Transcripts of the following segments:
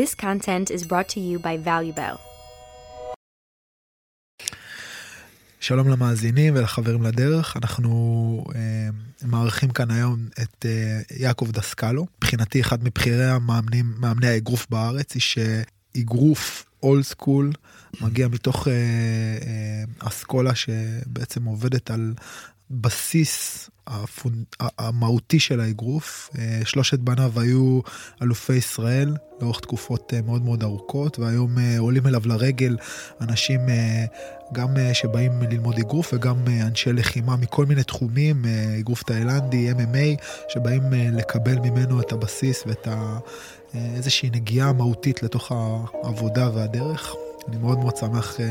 This content is brought to you by ValueBell. שלום למאזינים ולחברים לדרך, אנחנו אה, מארחים כאן היום את אה, יעקב דסקלו, מבחינתי אחד מבכירי המאמנים, מאמני האגרוף בארץ, איש אה, אגרוף אולד סקול, מגיע מתוך אה, אה, אסכולה שבעצם עובדת על בסיס הפונ... המהותי של האגרוף. אה, שלושת בניו היו אלופי ישראל לאורך תקופות אה, מאוד מאוד ארוכות, והיום אה, עולים אליו לרגל אנשים גם שבאים ללמוד אגרוף וגם אנשי לחימה מכל מיני תחומים, אגרוף תאילנדי, MMA, שבאים לקבל ממנו את הבסיס ואת ה... איזושהי נגיעה מהותית לתוך העבודה והדרך. אני מאוד מאוד שמח אה,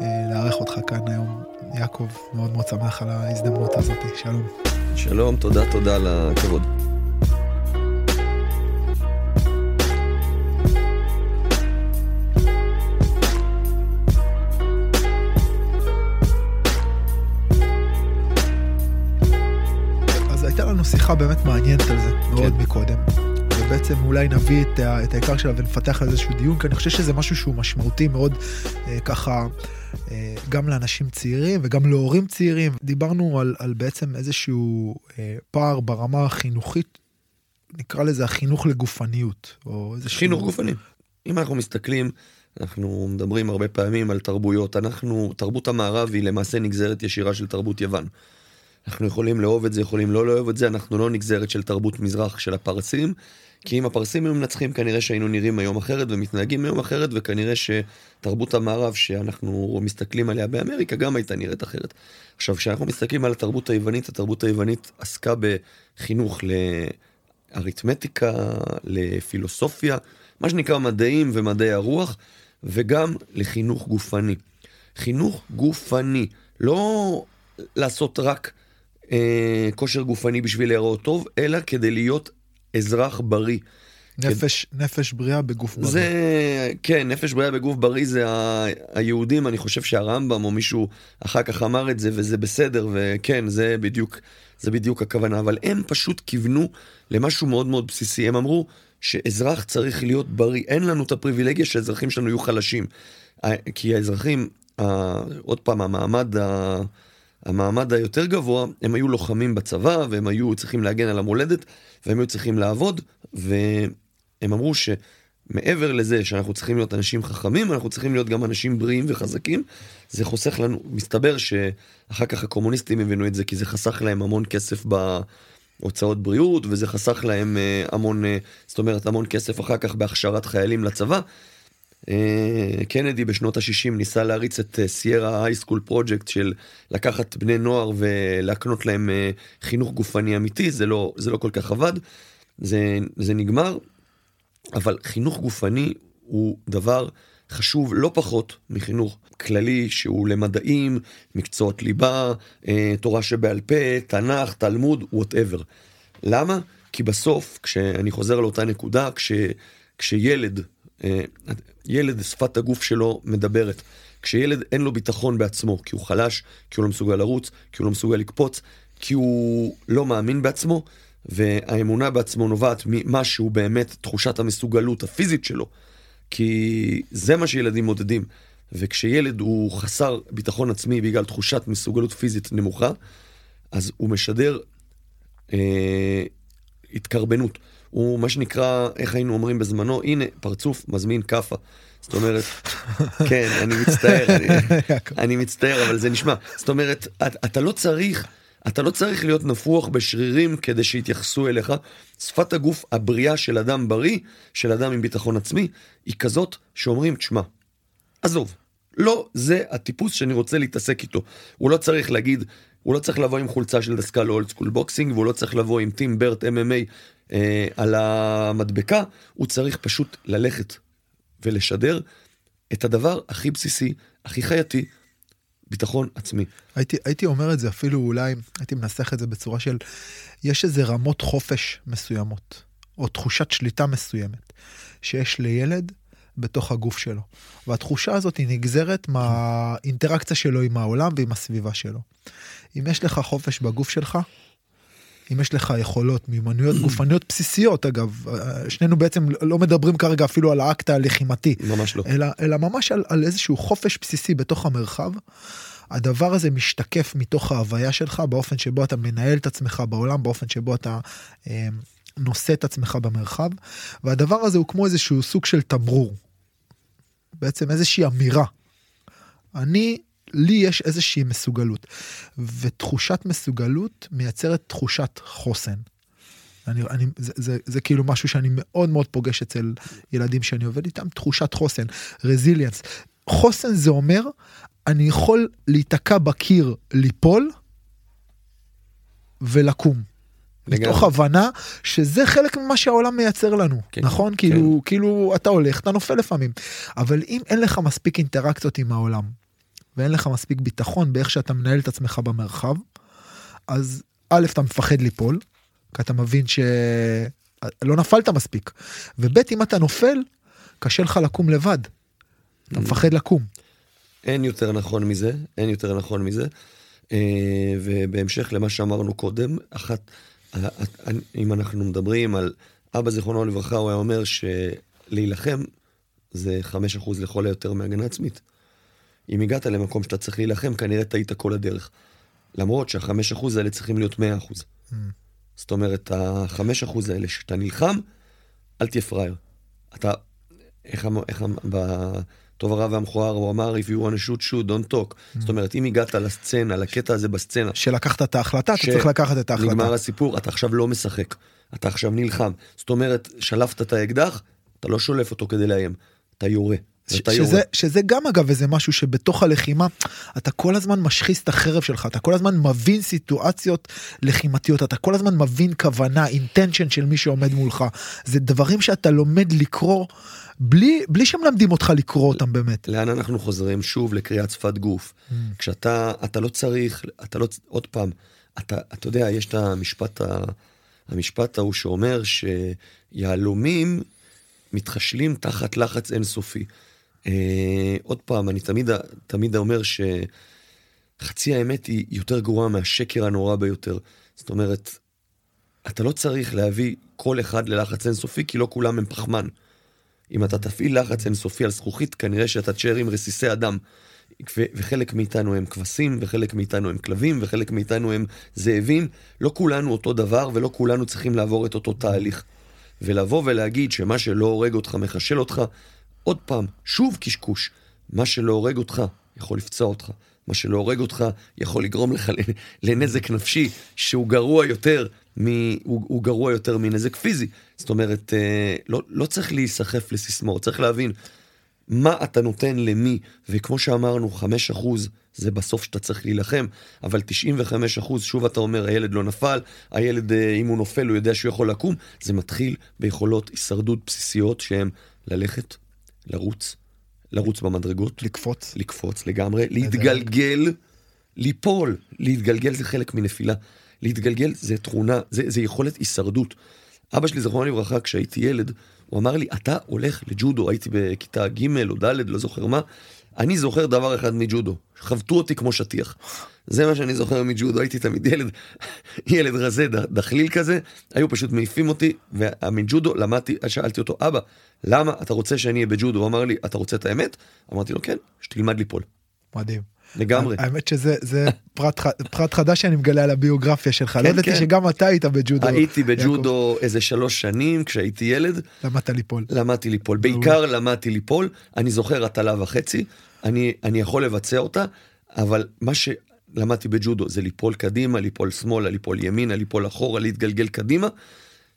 אה, לארח אותך כאן היום, יעקב, מאוד מאוד שמח על ההזדמנות הזאת, שלום. שלום, תודה, תודה על הכבוד. אז הייתה לנו שיחה באמת מעניינת על זה מאוד כן. מקודם. בעצם אולי נביא את, את העיקר שלה ונפתח על איזשהו דיון, כי אני חושב שזה משהו שהוא משמעותי מאוד אה, ככה, אה, גם לאנשים צעירים וגם להורים צעירים. דיברנו על, על בעצם איזשהו אה, פער ברמה החינוכית, נקרא לזה החינוך לגופניות, או איזשהו... חינוך גופני. אם אנחנו מסתכלים, אנחנו מדברים הרבה פעמים על תרבויות, אנחנו, תרבות המערב היא למעשה נגזרת ישירה של תרבות יוון. אנחנו יכולים לאהוב את זה, יכולים לא לאהוב את זה, אנחנו לא נגזרת של תרבות מזרח של הפרסים, כי אם הפרסים היו מנצחים כנראה שהיינו נראים היום אחרת ומתנהגים היום אחרת וכנראה שתרבות המערב שאנחנו מסתכלים עליה באמריקה גם הייתה נראית אחרת. עכשיו כשאנחנו מסתכלים על התרבות היוונית, התרבות היוונית עסקה בחינוך לאריתמטיקה, לפילוסופיה, מה שנקרא מדעים ומדעי הרוח וגם לחינוך גופני. חינוך גופני, לא לעשות רק אה, כושר גופני בשביל להיראות טוב, אלא כדי להיות אזרח בריא. נפש, כד... נפש בריאה בגוף בריא. זה, כן, נפש בריאה בגוף בריא זה ה... היהודים, אני חושב שהרמב"ם או מישהו אחר כך אמר את זה וזה בסדר, וכן, זה בדיוק, זה בדיוק הכוונה, אבל הם פשוט כיוונו למשהו מאוד מאוד בסיסי, הם אמרו שאזרח צריך להיות בריא, אין לנו את הפריבילגיה שהאזרחים שלנו יהיו חלשים. כי האזרחים, עוד פעם, המעמד ה... המעמד היותר גבוה, הם היו לוחמים בצבא, והם היו צריכים להגן על המולדת, והם היו צריכים לעבוד, והם אמרו שמעבר לזה שאנחנו צריכים להיות אנשים חכמים, אנחנו צריכים להיות גם אנשים בריאים וחזקים. זה חוסך לנו, מסתבר שאחר כך הקומוניסטים הבינו את זה, כי זה חסך להם המון כסף בהוצאות בריאות, וזה חסך להם אה, המון, אה, זאת אומרת, המון כסף אחר כך בהכשרת חיילים לצבא. אה, קנדי בשנות ה-60 ניסה להריץ את סיירה הייסקול פרויקט של לקחת בני נוער ולהקנות להם אה, חינוך גופני אמיתי, זה לא, זה לא כל כך עבד, זה, זה נגמר, אבל חינוך גופני הוא דבר חשוב לא פחות מחינוך כללי שהוא למדעים, מקצועות ליבה, אה, תורה שבעל פה, תנ"ך, תלמוד, whatever. למה? כי בסוף, כשאני חוזר לאותה נקודה, כש, כשילד ילד, שפת הגוף שלו מדברת. כשילד אין לו ביטחון בעצמו, כי הוא חלש, כי הוא לא מסוגל לרוץ, כי הוא לא מסוגל לקפוץ, כי הוא לא מאמין בעצמו, והאמונה בעצמו נובעת ממשהו באמת, תחושת המסוגלות הפיזית שלו, כי זה מה שילדים מודדים. וכשילד הוא חסר ביטחון עצמי בגלל תחושת מסוגלות פיזית נמוכה, אז הוא משדר אה, התקרבנות. הוא מה שנקרא, איך היינו אומרים בזמנו, הנה, פרצוף מזמין כאפה. זאת אומרת, כן, אני מצטער, אני, אני מצטער, אבל זה נשמע. זאת אומרת, אתה לא צריך, אתה לא צריך להיות נפוח בשרירים כדי שיתייחסו אליך. שפת הגוף הבריאה של אדם בריא, של אדם עם ביטחון עצמי, היא כזאת שאומרים, תשמע, עזוב, לא זה הטיפוס שאני רוצה להתעסק איתו. הוא לא צריך להגיד, הוא לא צריך לבוא עם חולצה של דסקל old school boxing, והוא לא צריך לבוא עם team ברט MMA אה, על המדבקה, הוא צריך פשוט ללכת ולשדר את הדבר הכי בסיסי, הכי חייתי, ביטחון עצמי. הייתי, הייתי אומר את זה אפילו אולי, הייתי מנסח את זה בצורה של, יש איזה רמות חופש מסוימות, או תחושת שליטה מסוימת, שיש לילד בתוך הגוף שלו. והתחושה הזאת היא נגזרת מהאינטראקציה שלו עם העולם ועם הסביבה שלו. אם יש לך חופש בגוף שלך, אם יש לך יכולות, מיומנויות גופניות בסיסיות אגב, אה, שנינו בעצם לא מדברים כרגע אפילו על האקט הלחימתי, ממש לא. אלא, אלא ממש על, על איזשהו חופש בסיסי בתוך המרחב. הדבר הזה משתקף מתוך ההוויה שלך באופן שבו אתה מנהל את עצמך בעולם, באופן שבו אתה אה, נושא את עצמך במרחב, והדבר הזה הוא כמו איזשהו סוג של תמרור. בעצם איזושהי אמירה. אני, לי יש איזושהי מסוגלות, ותחושת מסוגלות מייצרת תחושת חוסן. אני, אני, זה, זה, זה כאילו משהו שאני מאוד מאוד פוגש אצל ילדים שאני עובד איתם, תחושת חוסן, רזיליאנס. חוסן זה אומר, אני יכול להיתקע בקיר, ליפול ולקום. לגמרי. מתוך הבנה שזה חלק ממה שהעולם מייצר לנו, כן, נכון? כן. כאילו, כאילו אתה הולך, אתה נופל לפעמים. אבל אם אין לך מספיק אינטראקציות עם העולם, ואין לך מספיק ביטחון באיך שאתה מנהל את עצמך במרחב, אז א', אתה מפחד ליפול, כי אתה מבין שלא נפלת מספיק, וב', אם אתה נופל, קשה לך לקום לבד. Mm. אתה מפחד לקום. אין יותר נכון מזה, אין יותר נכון מזה. אה, ובהמשך למה שאמרנו קודם, אחת, אם אנחנו מדברים על אבא זיכרונו לברכה, הוא היה אומר שלהילחם זה 5% לכל היותר מהגנה עצמית. אם הגעת למקום שאתה צריך להילחם, כנראה טעית כל הדרך. למרות שהחמש אחוז האלה צריכים להיות 100 אחוז. זאת אומרת, החמש אחוז האלה שאתה נלחם, אל תהיה פראייר. אתה, איך, איך, בטוב הרע והמכוער הוא אמר, If you want to shoot, shoot, don't talk. זאת אומרת, אם הגעת לסצנה, לקטע הזה בסצנה, שלקחת את ההחלטה, אתה ש- צריך לקחת את ההחלטה. נגמר הסיפור, אתה עכשיו לא משחק. אתה עכשיו נלחם. זאת אומרת, שלפת את האקדח, אתה לא שולף אותו כדי לאיים, אתה יורה. שזה. שזה גם אגב איזה משהו שבתוך הלחימה אתה כל הזמן משחיז את החרב שלך אתה כל הזמן מבין סיטואציות לחימתיות אתה כל הזמן מבין כוונה אינטנשן של מי שעומד מולך זה דברים שאתה לומד לקרוא בלי בלי שמלמדים אותך לקרוא אותם באמת. לאן אנחנו חוזרים? שוב לקריאת שפת גוף. כשאתה, אתה לא צריך, אתה לא, עוד פעם, אתה, אתה יודע, יש את המשפט, ה, המשפט ההוא שאומר שיהלומים מתחשלים תחת לחץ אינסופי. אה, עוד פעם, אני תמיד, תמיד אומר שחצי האמת היא יותר גרועה מהשקר הנורא ביותר. זאת אומרת, אתה לא צריך להביא כל אחד ללחץ אינסופי, כי לא כולם הם פחמן. אם אתה תפעיל לחץ אינסופי על זכוכית, כנראה שאתה תשאר עם רסיסי אדם. ו- וחלק מאיתנו הם כבשים, וחלק מאיתנו הם כלבים, וחלק מאיתנו הם זאבים. לא כולנו אותו דבר, ולא כולנו צריכים לעבור את אותו תהליך. ולבוא ולהגיד שמה שלא הורג אותך מחשל אותך, עוד פעם, שוב קשקוש. מה שלא הורג אותך יכול לפצוע אותך. מה שלא הורג אותך יכול לגרום לך לנזק נפשי שהוא גרוע יותר, מ... הוא, הוא גרוע יותר מנזק פיזי. זאת אומרת, אה, לא, לא צריך להיסחף לסיסמאות, צריך להבין מה אתה נותן למי, וכמו שאמרנו, 5% זה בסוף שאתה צריך להילחם, אבל 95%, שוב אתה אומר, הילד לא נפל, הילד, אה, אם הוא נופל, הוא יודע שהוא יכול לקום, זה מתחיל ביכולות הישרדות בסיסיות שהן ללכת, לרוץ, לרוץ במדרגות, לקפוץ. לקפוץ לגמרי, להתגלגל, ליפול, להתגלגל זה חלק מנפילה. להתגלגל זה תכונה, זה, זה יכולת הישרדות. אבא שלי, זכרונו לברכה, כשהייתי ילד, הוא אמר לי, אתה הולך לג'ודו, הייתי בכיתה ג' או ד', לא זוכר מה, אני זוכר דבר אחד מג'ודו, חבטו אותי כמו שטיח. זה מה שאני זוכר מג'ודו, הייתי תמיד ילד, ילד רזה, דחליל כזה, היו פשוט מעיפים אותי, ומג'ודו למדתי, שאלתי אותו, אבא, למה אתה רוצה שאני אהיה בג'ודו? הוא אמר לי, אתה רוצה את האמת? אמרתי לו, כן, שתלמד ליפול. מדהים. לגמרי. האמת שזה זה פרט, פרט חדש שאני מגלה על הביוגרפיה שלך. לא כן, ידעתי כן. שגם אתה היית בג'ודו. הייתי יעקב. בג'ודו איזה שלוש שנים כשהייתי ילד, למדת ליפול. למדתי ליפול. בעיקר למדתי ליפול, אני זוכר הטלה וחצי, אני, אני יכול לבצע אותה, אבל מה שלמדתי בג'ודו זה ליפול קדימה, ליפול שמאלה, ליפול ימינה, ליפול אחורה, להתגלגל קדימה,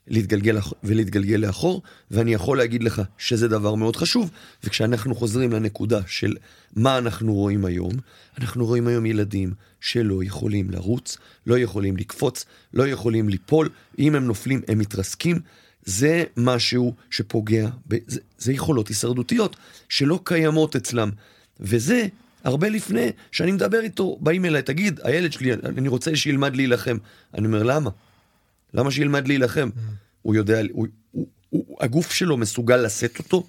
להתגלגל ולהתגלגל לאחור, ואני יכול להגיד לך שזה דבר מאוד חשוב, וכשאנחנו חוזרים לנקודה של מה אנחנו רואים היום, אנחנו רואים היום ילדים שלא יכולים לרוץ, לא יכולים לקפוץ, לא יכולים ליפול, אם הם נופלים הם מתרסקים, זה משהו שפוגע, זה, זה יכולות הישרדותיות שלא קיימות אצלם, וזה הרבה לפני שאני מדבר איתו, באים אליי, תגיד, הילד שלי, אני רוצה שילמד להילחם. אני אומר, למה? למה שילמד להילחם? הוא יודע, הוא, הוא, הוא, הגוף שלו מסוגל לשאת אותו,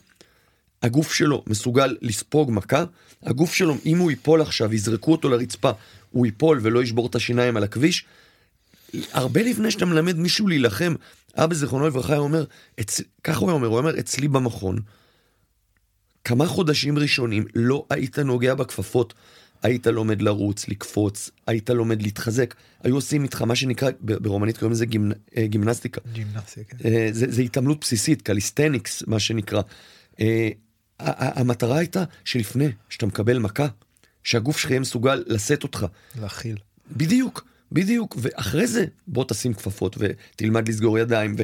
הגוף שלו מסוגל לספוג מכה, הגוף שלו, אם הוא ייפול עכשיו, יזרקו אותו לרצפה, הוא ייפול ולא ישבור את השיניים על הכביש, הרבה לפני שאתה מלמד מישהו להילחם, אבא זיכרונו לברכה היה אומר, אצ... ככה הוא היה אומר, הוא אומר, אצלי במכון, כמה חודשים ראשונים לא היית נוגע בכפפות, היית לומד לרוץ, לקפוץ, היית לומד להתחזק, היו עושים איתך מה שנקרא, ברומנית קוראים לזה gimn... אה, gimnastica. gimnastica. אה, זה, זה התעמלות בסיסית, calisthenics, מה שנקרא. אה, המטרה הייתה שלפני שאתה מקבל מכה, שהגוף שלך יהיה מסוגל לשאת אותך. להכיל. בדיוק, בדיוק, ואחרי זה בוא תשים כפפות ותלמד לסגור ידיים. ו...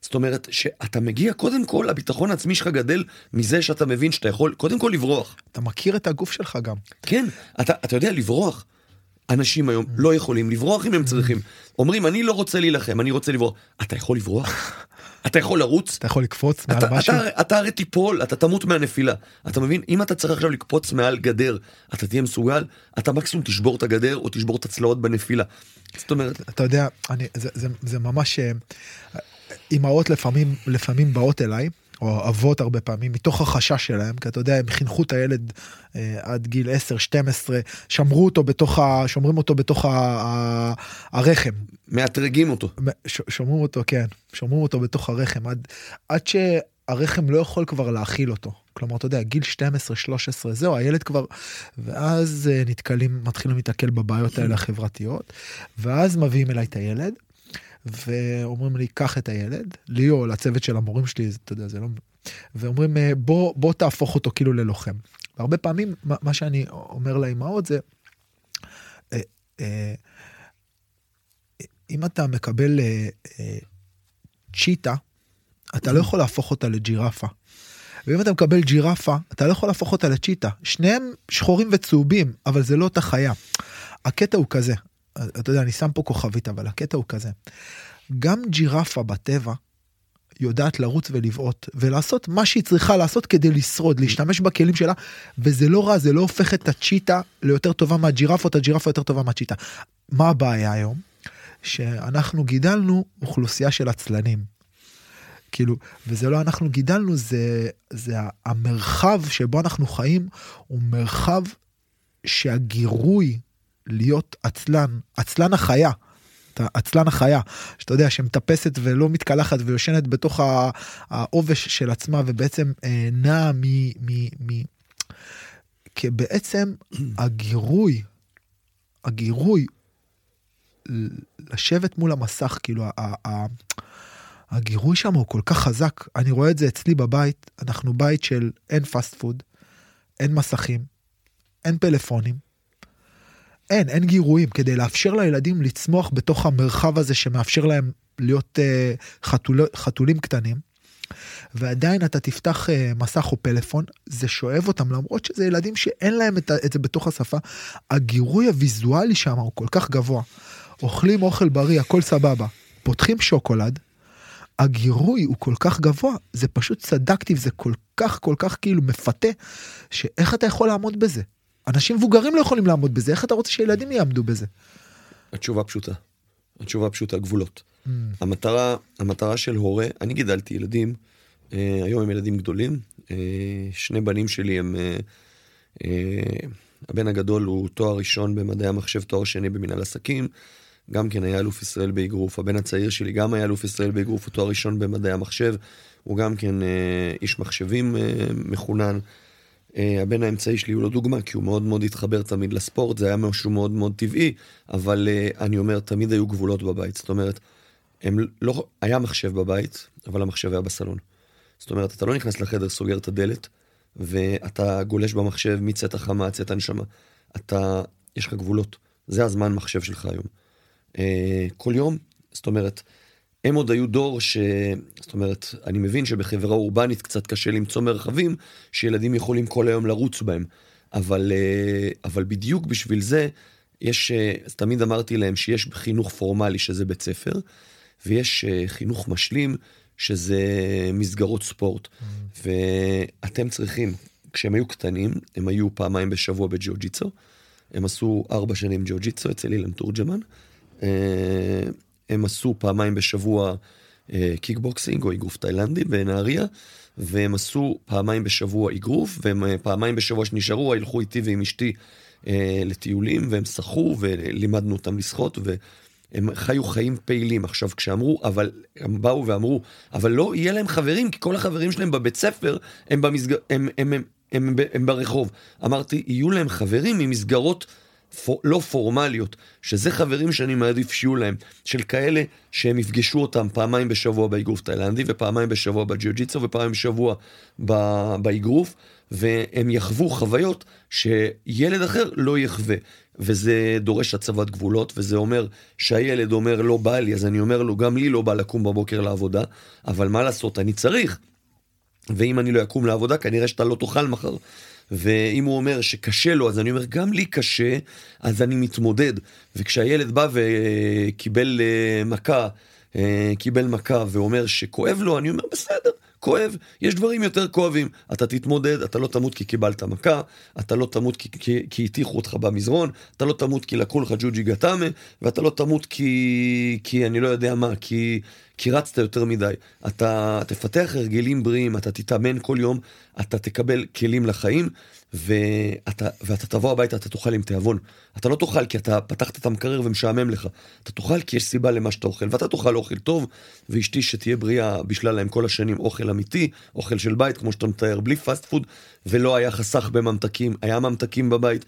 זאת אומרת שאתה מגיע קודם כל הביטחון העצמי שלך גדל מזה שאתה מבין שאתה יכול קודם כל לברוח. אתה מכיר את הגוף שלך גם. כן, אתה, אתה יודע לברוח. אנשים היום לא יכולים לברוח אם הם צריכים. אומרים אני לא רוצה להילחם אני רוצה לברוח. אתה יכול לברוח? אתה יכול לרוץ? אתה יכול לקפוץ מעל אתה, משהו? אתה, אתה הרי תיפול, אתה תמות מהנפילה. אתה מבין? אם אתה צריך עכשיו לקפוץ מעל גדר, אתה תהיה מסוגל, אתה מקסימום תשבור את הגדר או תשבור את הצלעות בנפילה. זאת אומרת... אתה יודע, אני, זה, זה, זה ממש... אימהות לפעמים, לפעמים באות אליי, או אבות הרבה פעמים, מתוך החשש שלהם, כי אתה יודע, הם חינכו את הילד אה, עד גיל 10-12, שמרו אותו בתוך ה... שומרים אותו בתוך ה, ה, הרחם. מאתרגים אותו. ש, שומרים אותו, כן, שומרים אותו בתוך הרחם, עד, עד שהרחם לא יכול כבר להכיל אותו. כלומר, אתה יודע, גיל 12-13, זהו, הילד כבר... ואז אה, נתקלים, מתחילים להתקל בבעיות האלה החברתיות, ואז מביאים אליי את הילד. ואומרים לי, קח את הילד, לי או לצוות של המורים שלי, אתה יודע, זה לא... ואומרים, אה, בוא, בוא תהפוך אותו כאילו ללוחם. והרבה פעמים, מה, שאני אומר לאמהות זה, אה, אה, אם אתה מקבל צ'יטה, אתה לא יכול להפוך אותה לג'ירפה. ואם אתה מקבל ג'ירפה, אתה לא יכול להפוך אותה לצ'יטה. שניהם שחורים וצהובים, אבל זה לא אותה חיה. הקטע הוא כזה, אתה יודע, אני שם פה כוכבית, אבל הקטע הוא כזה. גם ג'ירפה בטבע יודעת לרוץ ולבעוט, ולעשות מה שהיא צריכה לעשות כדי לשרוד, להשתמש בכלים שלה, וזה לא רע, זה לא הופך את הצ'יטה ליותר טובה את הג'ירפה יותר טובה מהצ'יטה. מה הבעיה היום? שאנחנו גידלנו אוכלוסייה של עצלנים. כאילו, וזה לא אנחנו גידלנו, זה, זה המרחב שבו אנחנו חיים, הוא מרחב שהגירוי להיות עצלן, עצלן החיה. עצלן החיה, שאתה יודע, שמטפסת ולא מתקלחת ויושנת בתוך העובש של עצמה ובעצם אה, נעה מ... מ, מ כי בעצם הגירוי, הגירוי לשבת מול המסך, כאילו הגירוי שם הוא כל כך חזק, אני רואה את זה אצלי בבית, אנחנו בית של אין פאסט פוד, אין מסכים, אין פלאפונים. אין, אין גירויים, כדי לאפשר לילדים לצמוח בתוך המרחב הזה שמאפשר להם להיות uh, חתול, חתולים קטנים. ועדיין אתה תפתח uh, מסך או פלאפון, זה שואב אותם, למרות שזה ילדים שאין להם את, את זה בתוך השפה. הגירוי הוויזואלי שם הוא כל כך גבוה. אוכלים אוכל בריא, הכל סבבה. פותחים שוקולד, הגירוי הוא כל כך גבוה, זה פשוט צדקתי, וזה כל כך כל כך כאילו מפתה, שאיך אתה יכול לעמוד בזה? אנשים מבוגרים לא יכולים לעמוד בזה, איך אתה רוצה שילדים יעמדו בזה? התשובה פשוטה. התשובה פשוטה, גבולות. Mm. המטרה, המטרה של הורה, אני גידלתי ילדים, אה, היום הם ילדים גדולים, אה, שני בנים שלי הם, אה, אה, הבן הגדול הוא תואר ראשון במדעי המחשב, תואר שני במנהל עסקים, גם כן היה אלוף ישראל באגרוף, הבן הצעיר שלי גם היה אלוף ישראל באגרוף, הוא תואר ראשון במדעי המחשב, הוא גם כן אה, איש מחשבים אה, מחונן. Uh, הבן האמצעי שלי הוא לא דוגמה, כי הוא מאוד מאוד התחבר תמיד לספורט, זה היה משהו מאוד מאוד טבעי, אבל uh, אני אומר, תמיד היו גבולות בבית. זאת אומרת, הם לא, היה מחשב בבית, אבל המחשב היה בסלון. זאת אומרת, אתה לא נכנס לחדר, סוגר את הדלת, ואתה גולש במחשב מצאת החמה, צאת הנשמה. אתה, יש לך גבולות. זה הזמן מחשב שלך היום. Uh, כל יום, זאת אומרת, הם עוד היו דור ש... זאת אומרת, אני מבין שבחברה אורבנית קצת קשה למצוא מרחבים שילדים יכולים כל היום לרוץ בהם. אבל, אה, אבל בדיוק בשביל זה, יש, אה, אז תמיד אמרתי להם שיש חינוך פורמלי שזה בית ספר, ויש אה, חינוך משלים שזה מסגרות ספורט. Mm. ואתם צריכים, כשהם היו קטנים, הם היו פעמיים בשבוע בג'יוג'יצו, הם עשו ארבע שנים ג'יוג'יצו אצל אילן תורג'מן. הם עשו פעמיים בשבוע אה, קיקבוקסינג או אגרוף תאילנדי בנהריה, והם עשו פעמיים בשבוע אגרוף, והם אה, פעמיים בשבוע שנשארו, הלכו איתי ועם אשתי אה, לטיולים, והם שחו, ולימדנו אותם לשחות, ו, הם חיו חיים פעילים. עכשיו, כשאמרו, אבל, הם באו ואמרו, אבל לא יהיה להם חברים, כי כל החברים שלהם בבית ספר הם, במסג... הם, הם, הם, הם, הם, הם ברחוב. אמרתי, יהיו להם חברים ממסגרות פור, לא פורמליות, שזה חברים שאני מעדיף שיהיו להם, של כאלה שהם יפגשו אותם פעמיים בשבוע באגרוף תאילנדי, ופעמיים בשבוע בג'יוג'יצו, ופעמיים בשבוע באגרוף, והם יחוו חוויות שילד אחר לא יחווה. וזה דורש הצבת גבולות, וזה אומר שהילד אומר לא בא לי, אז אני אומר לו, גם לי לא בא לקום בבוקר לעבודה, אבל מה לעשות, אני צריך. ואם אני לא אקום לעבודה, כנראה שאתה לא תאכל מחר. ואם הוא אומר שקשה לו, אז אני אומר, גם לי קשה, אז אני מתמודד. וכשהילד בא וקיבל אה, מכה, אה, קיבל מכה ואומר שכואב לו, אני אומר, בסדר, כואב, יש דברים יותר כואבים. אתה תתמודד, אתה לא תמות כי קיבלת מכה, אתה לא תמות כי, הטיחו אותך במזרון, אתה לא תמות כי לקחו לך ג'וג'י גטאמה, ואתה לא תמות כי, כי אני לא יודע מה, כי, כי רצת יותר מדי. אתה תפתח הרגלים בריאים, אתה תתאמן כל יום, אתה תקבל כלים לחיים, ואתה, ואתה תבוא הביתה, אתה תאכל עם תיאבון. אתה לא תאכל כי אתה פתחת את המקרר ומשעמם לך. אתה תאכל כי יש סיבה למה שאתה אוכל, ואתה תאכל אוכל טוב, ואשתי שתהיה בריאה בשלה להם כל השנים אוכל אמיתי, אוכל של בית, כמו שאתה מתאר, בלי פאסט פוד, ולא היה חסך בממתקים, היה ממתקים בבית.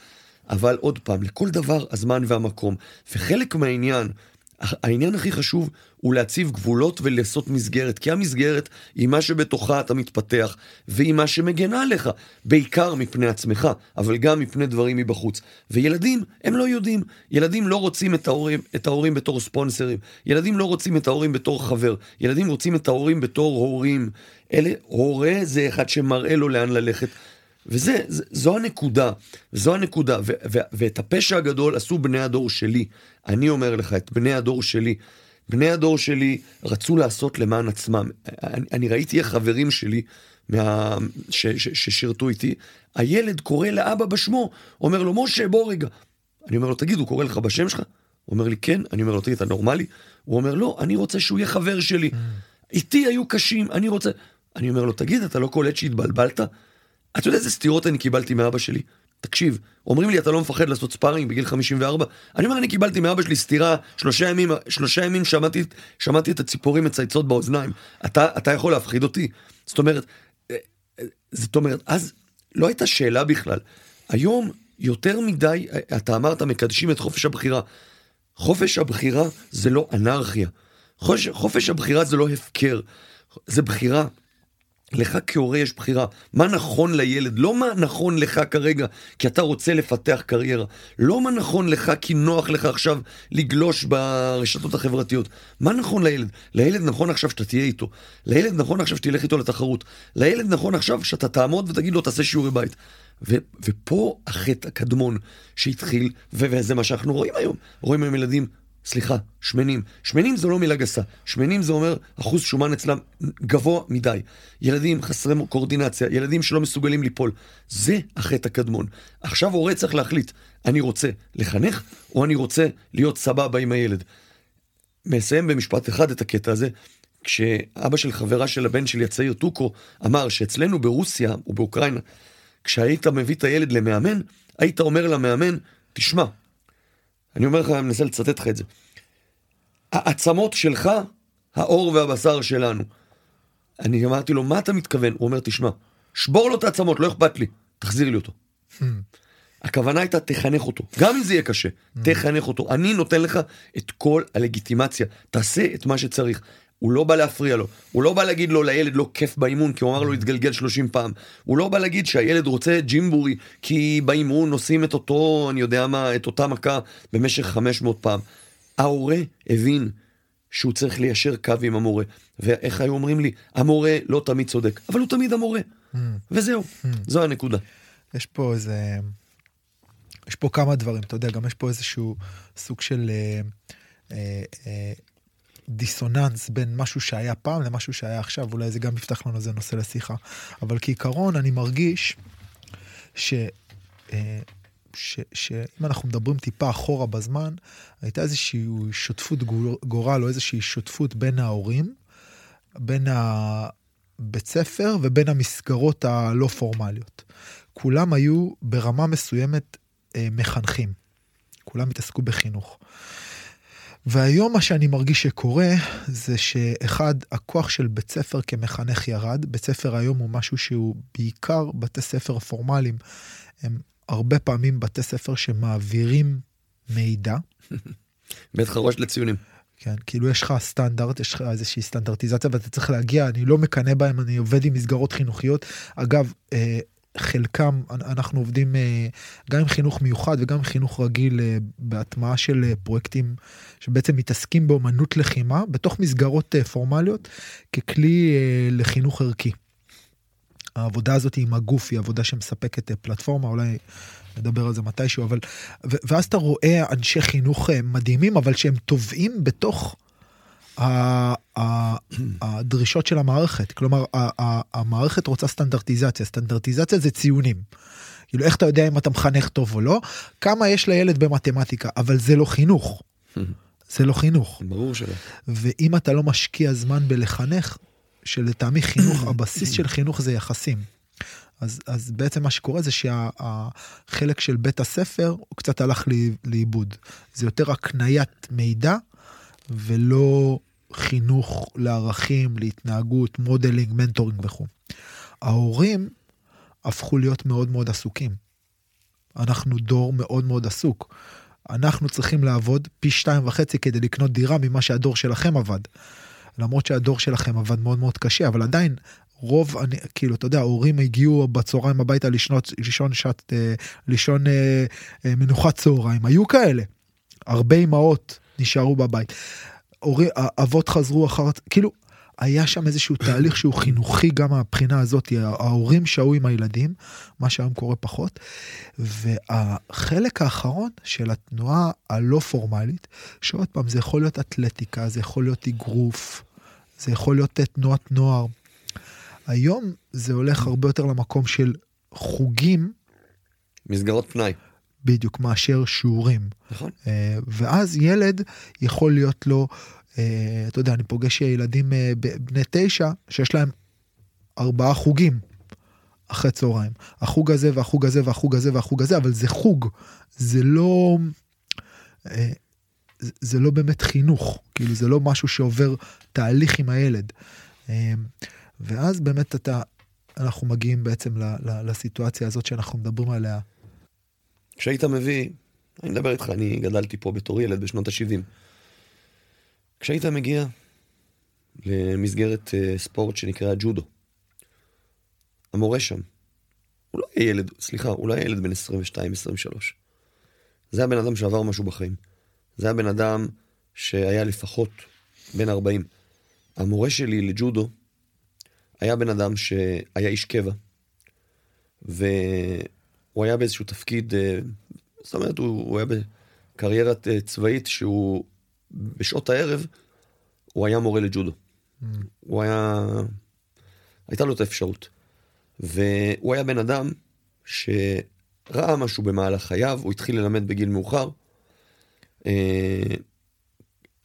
אבל עוד פעם, לכל דבר הזמן והמקום. וחלק מהעניין העניין הכי חשוב הוא להציב גבולות ולעשות מסגרת, כי המסגרת היא מה שבתוכה אתה מתפתח, והיא מה שמגנה עליך, בעיקר מפני עצמך, אבל גם מפני דברים מבחוץ. וילדים, הם לא יודעים. ילדים לא רוצים את ההורים, את ההורים בתור ספונסרים, ילדים לא רוצים את ההורים בתור חבר, ילדים רוצים את ההורים בתור הורים. אלה, הורה זה אחד שמראה לו לאן ללכת. וזה, זו הנקודה, זו הנקודה, ו, ו, ואת הפשע הגדול עשו בני הדור שלי. אני אומר לך, את בני הדור שלי. בני הדור שלי רצו לעשות למען עצמם. אני, אני ראיתי איך חברים שלי מה, ש, ש, ששירתו איתי, הילד קורא לאבא בשמו, אומר לו, משה, בוא רגע. אני אומר לו, תגיד, הוא קורא לך בשם שלך? הוא אומר לי, כן. אני אומר לו, תגיד, אתה נורמלי? הוא אומר, לא, אני רוצה שהוא יהיה חבר שלי. Mm. איתי היו קשים, אני רוצה... אני אומר לו, תגיד, אתה לא קולט שהתבלבלת? אתה יודע איזה סטירות אני קיבלתי מאבא שלי? תקשיב, אומרים לי אתה לא מפחד לעשות ספארינג בגיל 54? אני אומר אני קיבלתי מאבא שלי סטירה, שלושה ימים, שלושה ימים שמעתי, שמעתי את הציפורים מצייצות באוזניים. אתה, אתה יכול להפחיד אותי? זאת אומרת, אה, אה, זאת אומרת, אז לא הייתה שאלה בכלל. היום יותר מדי, אה, אתה אמרת מקדשים את חופש הבחירה. חופש הבחירה זה לא אנרכיה. חופש, חופש הבחירה זה לא הפקר, זה בחירה. לך כהורה יש בחירה, מה נכון לילד, לא מה נכון לך כרגע כי אתה רוצה לפתח קריירה, לא מה נכון לך כי נוח לך עכשיו לגלוש ברשתות החברתיות, מה נכון לילד? לילד נכון עכשיו שאתה תהיה איתו, לילד נכון עכשיו שתלך איתו לתחרות, לילד נכון עכשיו שאתה תעמוד ותגיד לו תעשה שיעורי בית. ו- ופה החטא הקדמון שהתחיל, ו- וזה מה שאנחנו רואים היום, רואים היום ילדים סליחה, שמנים. שמנים זו לא מילה גסה. שמנים זה אומר אחוז שומן אצלם גבוה מדי. ילדים חסרי קורדינציה, ילדים שלא מסוגלים ליפול. זה החטא הקדמון. עכשיו הורה צריך להחליט, אני רוצה לחנך, או אני רוצה להיות סבבה עם הילד. מסיים במשפט אחד את הקטע הזה. כשאבא של חברה של הבן שלי הצעיר, טוקו, אמר שאצלנו ברוסיה ובאוקראינה, כשהיית מביא את הילד למאמן, היית אומר למאמן, תשמע, אני אומר לך, אני מנסה לצטט לך את זה. העצמות שלך, האור והבשר שלנו. אני אמרתי לו, מה אתה מתכוון? הוא אומר, תשמע, שבור לו את העצמות, לא אכפת לי, תחזיר לי אותו. הכוונה הייתה, תחנך אותו, גם אם זה יהיה קשה. תחנך אותו. אני נותן לך את כל הלגיטימציה, תעשה את מה שצריך. הוא לא בא להפריע לו, הוא לא בא להגיד לו לילד לא כיף באימון כי הוא אמר לו להתגלגל 30 פעם, הוא לא בא להגיד שהילד רוצה ג'ימבורי כי באימון עושים את אותו, אני יודע מה, את אותה מכה במשך 500 פעם. ההורה הבין שהוא צריך ליישר קו עם המורה, ואיך היו אומרים לי, המורה לא תמיד צודק, אבל הוא תמיד המורה, mm. וזהו, mm. זו הנקודה. יש פה איזה, יש פה כמה דברים, אתה יודע, גם יש פה איזשהו סוג של... אה, אה, אה, דיסוננס בין משהו שהיה פעם למשהו שהיה עכשיו, אולי זה גם יפתח לנו איזה נושא לשיחה. אבל כעיקרון אני מרגיש ש... אה, שאם אנחנו מדברים טיפה אחורה בזמן, הייתה איזושהי שותפות גורל או איזושהי שותפות בין ההורים, בין הבית ספר ובין המסגרות הלא פורמליות. כולם היו ברמה מסוימת אה, מחנכים. כולם התעסקו בחינוך. והיום מה שאני מרגיש שקורה זה שאחד, הכוח של בית ספר כמחנך ירד. בית ספר היום הוא משהו שהוא בעיקר בתי ספר פורמליים. הם הרבה פעמים בתי ספר שמעבירים מידע. בית חרוש לציונים. כן, כאילו יש לך סטנדרט, יש לך איזושהי סטנדרטיזציה ואתה צריך להגיע, אני לא מקנא בהם, אני עובד עם מסגרות חינוכיות. אגב, אה, חלקם, אנחנו עובדים אה, גם עם חינוך מיוחד וגם עם חינוך רגיל אה, בהטמעה של אה, פרויקטים שבעצם מתעסקים באמנות לחימה בתוך מסגרות פורמליות ככלי לחינוך ערכי. העבודה הזאת עם הגוף היא עבודה שמספקת פלטפורמה, אולי נדבר על זה מתישהו, אבל... ואז אתה רואה אנשי חינוך מדהימים, אבל שהם טובעים בתוך הדרישות של המערכת. כלומר, המערכת רוצה סטנדרטיזציה, סטנדרטיזציה זה ציונים. כאילו, איך אתה יודע אם אתה מחנך טוב או לא? כמה יש לילד במתמטיקה, אבל זה לא חינוך. זה לא חינוך. ברור שלא. ואם אתה לא משקיע זמן בלחנך, שלטעמי חינוך, הבסיס של חינוך זה יחסים. אז, אז בעצם מה שקורה זה שהחלק של בית הספר הוא קצת הלך לאיבוד. זה יותר הקניית מידע ולא חינוך לערכים, להתנהגות, modeling, mentoring וכו'. ההורים הפכו להיות מאוד מאוד עסוקים. אנחנו דור מאוד מאוד עסוק. אנחנו צריכים לעבוד פי שתיים וחצי כדי לקנות דירה ממה שהדור שלכם עבד. למרות שהדור שלכם עבד מאוד מאוד קשה, אבל עדיין רוב, אני, כאילו, אתה יודע, ההורים הגיעו בצהריים הביתה לשנות, לישון שעת, אה, לישון אה, אה, מנוחת צהריים, היו כאלה. הרבה אמהות נשארו בבית. הורי, אבות חזרו אחר, כאילו, היה שם איזשהו תהליך שהוא חינוכי גם מהבחינה הזאת, ההורים שהו עם הילדים, מה שהיום קורה פחות, והחלק האחרון של התנועה הלא פורמלית, שעוד פעם, זה יכול להיות אתלטיקה, זה יכול להיות אגרוף, זה יכול להיות תנועת נוער. היום זה הולך הרבה יותר למקום של חוגים. מסגרות פנאי. בדיוק, מאשר שיעורים. נכון. אה, ואז ילד יכול להיות לו, אה, אתה יודע, אני פוגש ילדים אה, בני תשע שיש להם ארבעה חוגים אחרי צהריים. החוג הזה והחוג הזה והחוג הזה והחוג הזה, אבל זה חוג, זה לא... זה לא באמת חינוך, כאילו זה לא משהו שעובר תהליך עם הילד. ואז באמת אתה, אנחנו מגיעים בעצם לסיטואציה הזאת שאנחנו מדברים עליה כשהיית מביא, אני מדבר איתך, אני גדלתי פה בתור ילד בשנות ה-70. כשהיית מגיע למסגרת uh, ספורט שנקרא ג'ודו, המורה שם, הוא לא היה ילד, סליחה, הוא לא היה ילד בן 22-23. זה הבן אדם שעבר משהו בחיים. זה הבן אדם שהיה לפחות בן 40. המורה שלי לג'ודו היה בן אדם שהיה איש קבע, ו... הוא היה באיזשהו תפקיד, אה, זאת אומרת, הוא, הוא היה בקריירת אה, צבאית שהוא, בשעות הערב, הוא היה מורה לג'ודו. Mm. הוא היה, הייתה לו את האפשרות. והוא היה בן אדם שראה משהו במהלך חייו, הוא התחיל ללמד בגיל מאוחר. אה,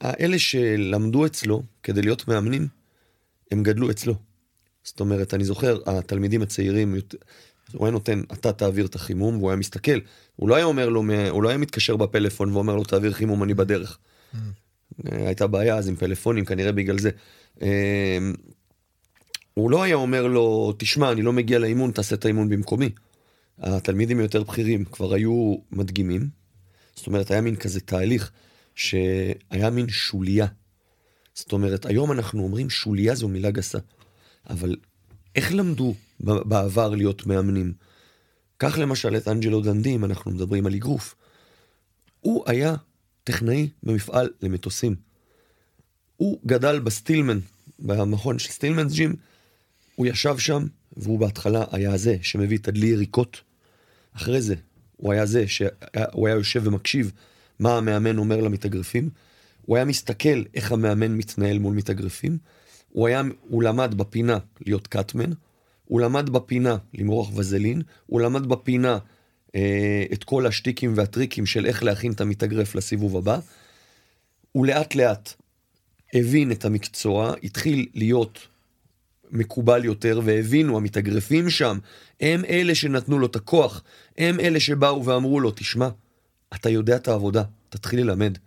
האלה שלמדו אצלו כדי להיות מאמנים, הם גדלו אצלו. זאת אומרת, אני זוכר, התלמידים הצעירים הוא היה נותן, אתה תעביר את החימום, והוא היה מסתכל. הוא לא היה אומר לו, הוא לא היה מתקשר בפלאפון ואומר לו, תעביר חימום, אני בדרך. Mm. הייתה בעיה אז עם פלאפונים, כנראה בגלל זה. אמ, הוא לא היה אומר לו, תשמע, אני לא מגיע לאימון, תעשה את האימון במקומי. התלמידים היותר בכירים כבר היו מדגימים. זאת אומרת, היה מין כזה תהליך שהיה מין שוליה. זאת אומרת, היום אנחנו אומרים שוליה זו מילה גסה. אבל איך למדו בעבר להיות מאמנים. קח למשל את אנג'לו דנדי, אם אנחנו מדברים על אגרוף. הוא היה טכנאי במפעל למטוסים. הוא גדל בסטילמן, במכון של סטילמנס ג'ים, הוא ישב שם, והוא בהתחלה היה זה שמביא תדלי יריקות. אחרי זה, הוא היה זה שהוא היה יושב ומקשיב מה המאמן אומר למתאגרפים. הוא היה מסתכל איך המאמן מתנהל מול מתאגרפים. הוא, היה, הוא למד בפינה להיות קאטמן. הוא למד בפינה למרוח וזלין, הוא למד בפינה אה, את כל השטיקים והטריקים של איך להכין את המתאגרף לסיבוב הבא. הוא לאט לאט הבין את המקצוע, התחיל להיות מקובל יותר, והבינו, המתאגרפים שם, הם אלה שנתנו לו את הכוח, הם אלה שבאו ואמרו לו, תשמע, אתה יודע את העבודה, תתחיל ללמד.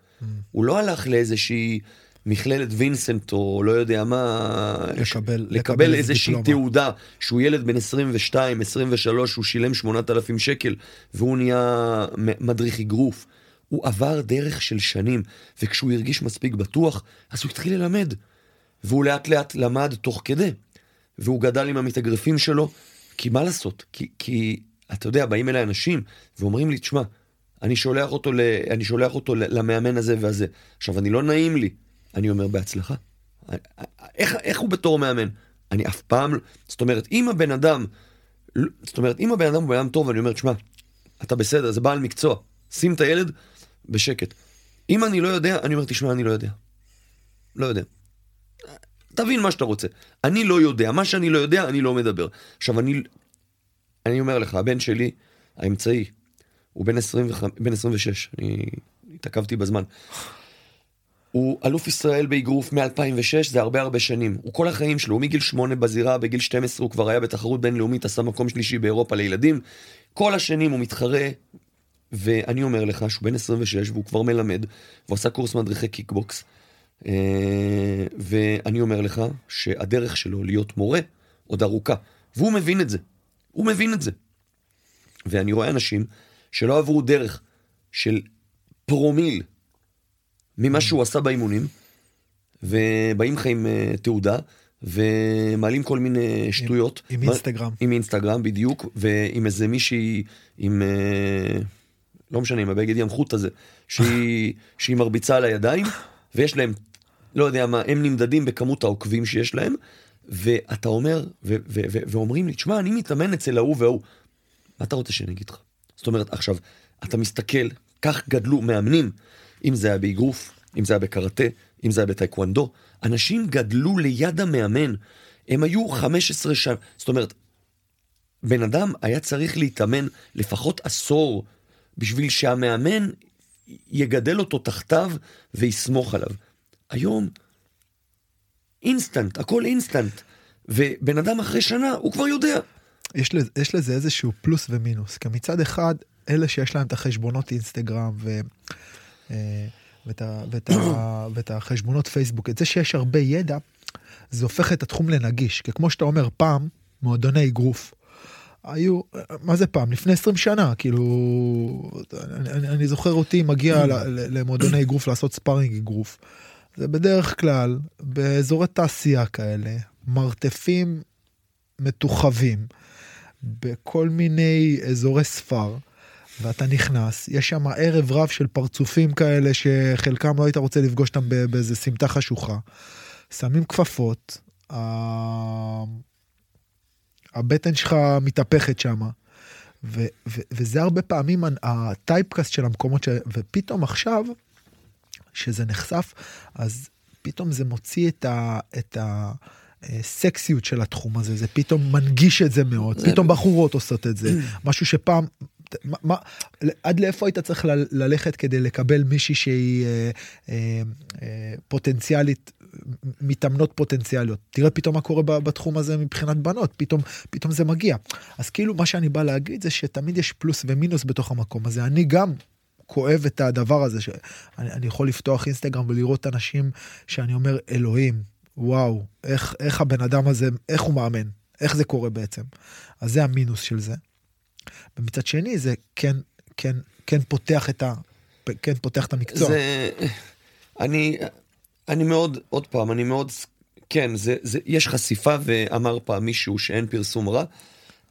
הוא לא הלך לאיזושהי מכללת וינסנט או לא יודע מה, לקבל- לקבל לקבל איזושהי. תעודה שהוא ילד בן 22, 23, הוא שילם 8,000 שקל והוא נהיה מדריך אגרוף. הוא עבר דרך של שנים, וכשהוא הרגיש מספיק בטוח, אז הוא התחיל ללמד. והוא לאט לאט למד תוך כדי. והוא גדל עם המתאגרפים שלו, כי מה לעשות? כי, כי אתה יודע, באים אליי אנשים ואומרים לי, תשמע, אני שולח אותו, ל, אני שולח אותו ל- למאמן הזה והזה. עכשיו, אני לא נעים לי. אני אומר, בהצלחה. איך, איך הוא בתור מאמן? אני אף פעם, לא- זאת אומרת, אם הבן אדם, זאת אומרת, אם הבן אדם הוא בן אדם טוב, אני אומר, תשמע, אתה בסדר, זה בעל מקצוע, שים את הילד בשקט. אם אני לא יודע, אני אומר, תשמע, אני לא יודע. לא יודע. תבין מה שאתה רוצה. אני לא יודע, מה שאני לא יודע, אני לא מדבר. עכשיו, אני, אני אומר לך, הבן שלי, האמצעי, הוא בן, 25, בן 26, אני התעכבתי בזמן. הוא אלוף ישראל באגרוף מ-2006, זה הרבה הרבה שנים. הוא כל החיים שלו, הוא מגיל 8 בזירה, בגיל 12 הוא כבר היה בתחרות בינלאומית, עשה מקום שלישי באירופה לילדים. כל השנים הוא מתחרה, ואני אומר לך שהוא בן 26 והוא כבר מלמד, והוא עשה קורס מדריכי קיקבוקס. אה, ואני אומר לך שהדרך שלו להיות מורה עוד ארוכה, והוא מבין את זה. הוא מבין את זה. ואני רואה אנשים שלא עברו דרך של פרומיל ממה שהוא עשה באימונים, ובאים לך עם אה, תעודה, ומעלים כל מיני שטויות. עם מה- אינסטגרם. עם אינסטגרם, בדיוק, ועם איזה מישהי, עם... אה, לא משנה, עם הבגד ים חוט הזה, שהיא, שהיא מרביצה על הידיים, ויש להם, לא יודע מה, הם נמדדים בכמות העוקבים שיש להם, ואתה אומר, ו- ו- ו- ואומרים לי, תשמע, אני מתאמן אצל ההוא וההוא. מה אתה רוצה שאני אגיד לך? זאת אומרת, עכשיו, אתה מסתכל, כך גדלו מאמנים, אם זה היה באגרוף, אם זה היה בקראטה, אם זה היה בטייקוונדו, אנשים גדלו ליד המאמן, הם היו 15 שנה, זאת אומרת, בן אדם היה צריך להתאמן לפחות עשור בשביל שהמאמן יגדל אותו תחתיו ויסמוך עליו. היום, אינסטנט, הכל אינסטנט. ובן אדם אחרי שנה, הוא כבר יודע. יש לזה, יש לזה איזשהו פלוס ומינוס, כי מצד אחד, אלה שיש להם את החשבונות אינסטגרם ו, ואת, ה, ואת, החשבונות פייסבוק, את זה שיש הרבה ידע, זה הופך את התחום לנגיש. כי כמו שאתה אומר, פעם, מועדוני אגרוף, היו, מה זה פעם? לפני 20 שנה, כאילו, אני, אני, אני זוכר אותי מגיע למועדוני אגרוף לעשות ספארינג אגרוף. זה בדרך כלל באזורי תעשייה כאלה, מרתפים מתוחבים, בכל מיני אזורי ספר, ואתה נכנס, יש שם ערב רב של פרצופים כאלה שחלקם לא היית רוצה לפגוש אותם באיזה סמטה חשוכה. שמים כפפות, ה- הבטן שלך מתהפכת שמה. ו- ו- וזה הרבה פעמים הטייפקאסט של המקומות ש... ופתאום עכשיו, שזה נחשף, אז פתאום זה מוציא את ה... את ה... סקסיות של התחום הזה, זה פתאום מנגיש את זה מאוד, פתאום בחורות עושות את זה, משהו שפעם, מה, מה, עד לאיפה היית צריך ל- ללכת כדי לקבל מישהי שהיא אה, אה, אה, פוטנציאלית, מתאמנות פוטנציאליות. תראה פתאום מה קורה בתחום הזה מבחינת בנות, פתאום, פתאום זה מגיע. אז כאילו מה שאני בא להגיד זה שתמיד יש פלוס ומינוס בתוך המקום הזה. אני גם כואב את הדבר הזה, שאני אני יכול לפתוח אינסטגרם ולראות אנשים שאני אומר, אלוהים, וואו, איך, איך הבן אדם הזה, איך הוא מאמן, איך זה קורה בעצם. אז זה המינוס של זה. ומצד שני זה כן, כן, כן פותח את ה... כן פותח את המקצוע. זה... אני, אני מאוד, עוד פעם, אני מאוד, כן, זה, זה, יש חשיפה ואמר פעם מישהו שאין פרסום רע,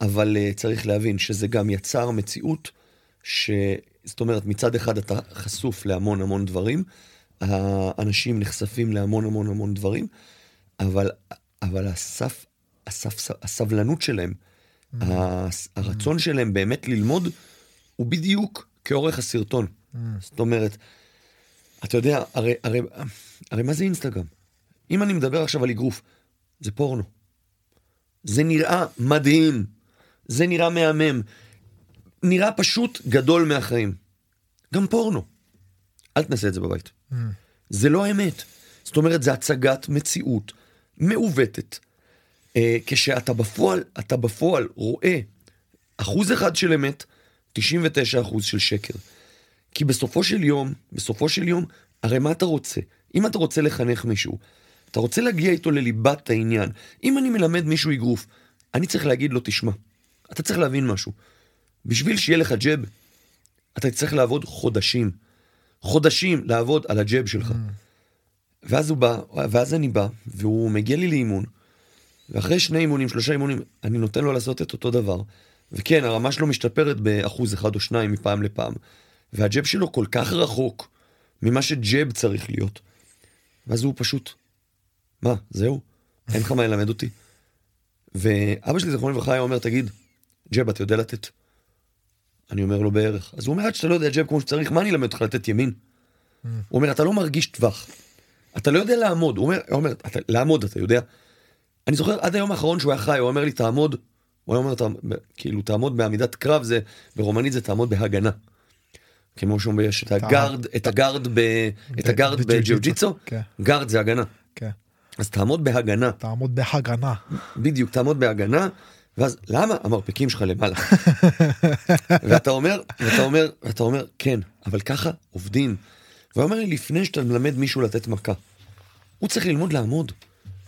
אבל uh, צריך להבין שזה גם יצר מציאות, ש... זאת אומרת, מצד אחד אתה חשוף להמון המון דברים, האנשים נחשפים להמון המון המון דברים, אבל, אבל הסף, הסף, הסבלנות שלהם, הרצון שלהם באמת ללמוד, הוא בדיוק כאורך הסרטון. זאת אומרת, אתה יודע, הרי, הרי, הרי מה זה אינסטגרם? אם אני מדבר עכשיו על אגרוף, זה פורנו. זה נראה מדהים, זה נראה מהמם, נראה פשוט גדול מהחיים. גם פורנו. אל תנסה את זה בבית. זה לא האמת. זאת אומרת, זה הצגת מציאות מעוותת. אה, כשאתה בפועל, אתה בפועל רואה אחוז אחד של אמת, 99 אחוז של שקר. כי בסופו של יום, בסופו של יום, הרי מה אתה רוצה? אם אתה רוצה לחנך מישהו, אתה רוצה להגיע איתו לליבת העניין. אם אני מלמד מישהו אגרוף, אני צריך להגיד לו, תשמע, אתה צריך להבין משהו. בשביל שיהיה לך ג'ב, אתה צריך לעבוד חודשים. חודשים לעבוד על הג'ב שלך. ואז הוא בא, ואז אני בא, והוא מגיע לי לאימון, ואחרי שני אימונים, שלושה אימונים, אני נותן לו לעשות את אותו דבר. וכן, הרמה שלו משתפרת באחוז אחד או שניים מפעם לפעם. והג'ב שלו כל כך רחוק ממה שג'ב צריך להיות. ואז הוא פשוט, מה, זהו? אין לך מה ללמד אותי? ואבא שלי, זכרונו לברכה, היה אומר, תגיד, ג'ב, אתה יודע לתת? אני אומר לו בערך. אז הוא אומר, עד שאתה לא יודע ג'ב כמו שצריך, מה אני אלמד אותך לתת ימין? הוא אומר, אתה לא מרגיש טווח. אתה לא יודע לעמוד. הוא אומר, הוא אומר אתה, לעמוד, אתה יודע? אני זוכר עד היום האחרון שהוא היה חי, הוא אומר לי, תעמוד. הוא היה אומר, "ת- כאילו, תעמוד בעמידת קרב, זה, ברומנית זה תעמוד בהגנה. כמו שאומרים, יש את ה guard, את ה guard, ב, את ה guard בג'יו-ג'יצו. בג'יו-ג'יצו, כן. guard זה הגנה. כן. אז תעמוד בהגנה, תעמוד בהגנה. בדיוק, תעמוד בהגנה, ואז למה המרפקים שלך למעלה? ואתה אומר, ואתה אומר, ואתה אומר, כן, אבל ככה עובדים. והוא אומר לי, לפני שאתה מלמד מישהו לתת מכה, הוא צריך ללמוד לעמוד.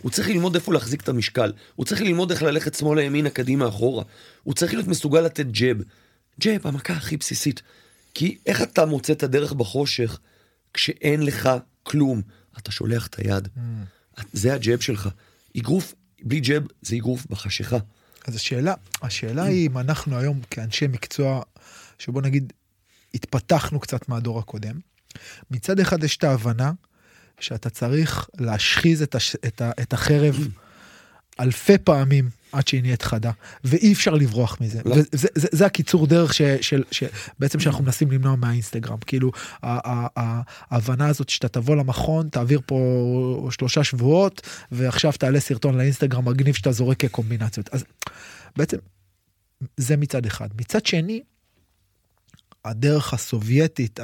הוא צריך ללמוד איפה להחזיק את המשקל. הוא צריך ללמוד איך ללכת שמאלה, ימינה, קדימה, אחורה. הוא צריך להיות מסוגל לתת ג'ב. ג'ב, המכה הכי בסיסית. כי איך אתה מוצא את הדרך בחושך כשאין לך כלום? אתה שולח את היד. זה הג'ב שלך. אגרוף בלי ג'ב זה אגרוף בחשיכה. אז השאלה, השאלה היא אם אנחנו היום כאנשי מקצוע, שבוא נגיד, התפתחנו קצת מהדור הקודם, מצד אחד יש את ההבנה שאתה צריך להשחיז את, הש, את, ה, את החרב אלפי פעמים עד שהיא נהיית חדה, ואי אפשר לברוח מזה. לא. וזה זה, זה הקיצור דרך ש, של, ש, בעצם שאנחנו מנסים למנוע מהאינסטגרם. כאילו, ההבנה הזאת שאתה תבוא למכון, תעביר פה שלושה שבועות, ועכשיו תעלה סרטון לאינסטגרם מגניב שאתה זורק קומבינציות. אז בעצם, זה מצד אחד. מצד שני, הדרך הסובייטית,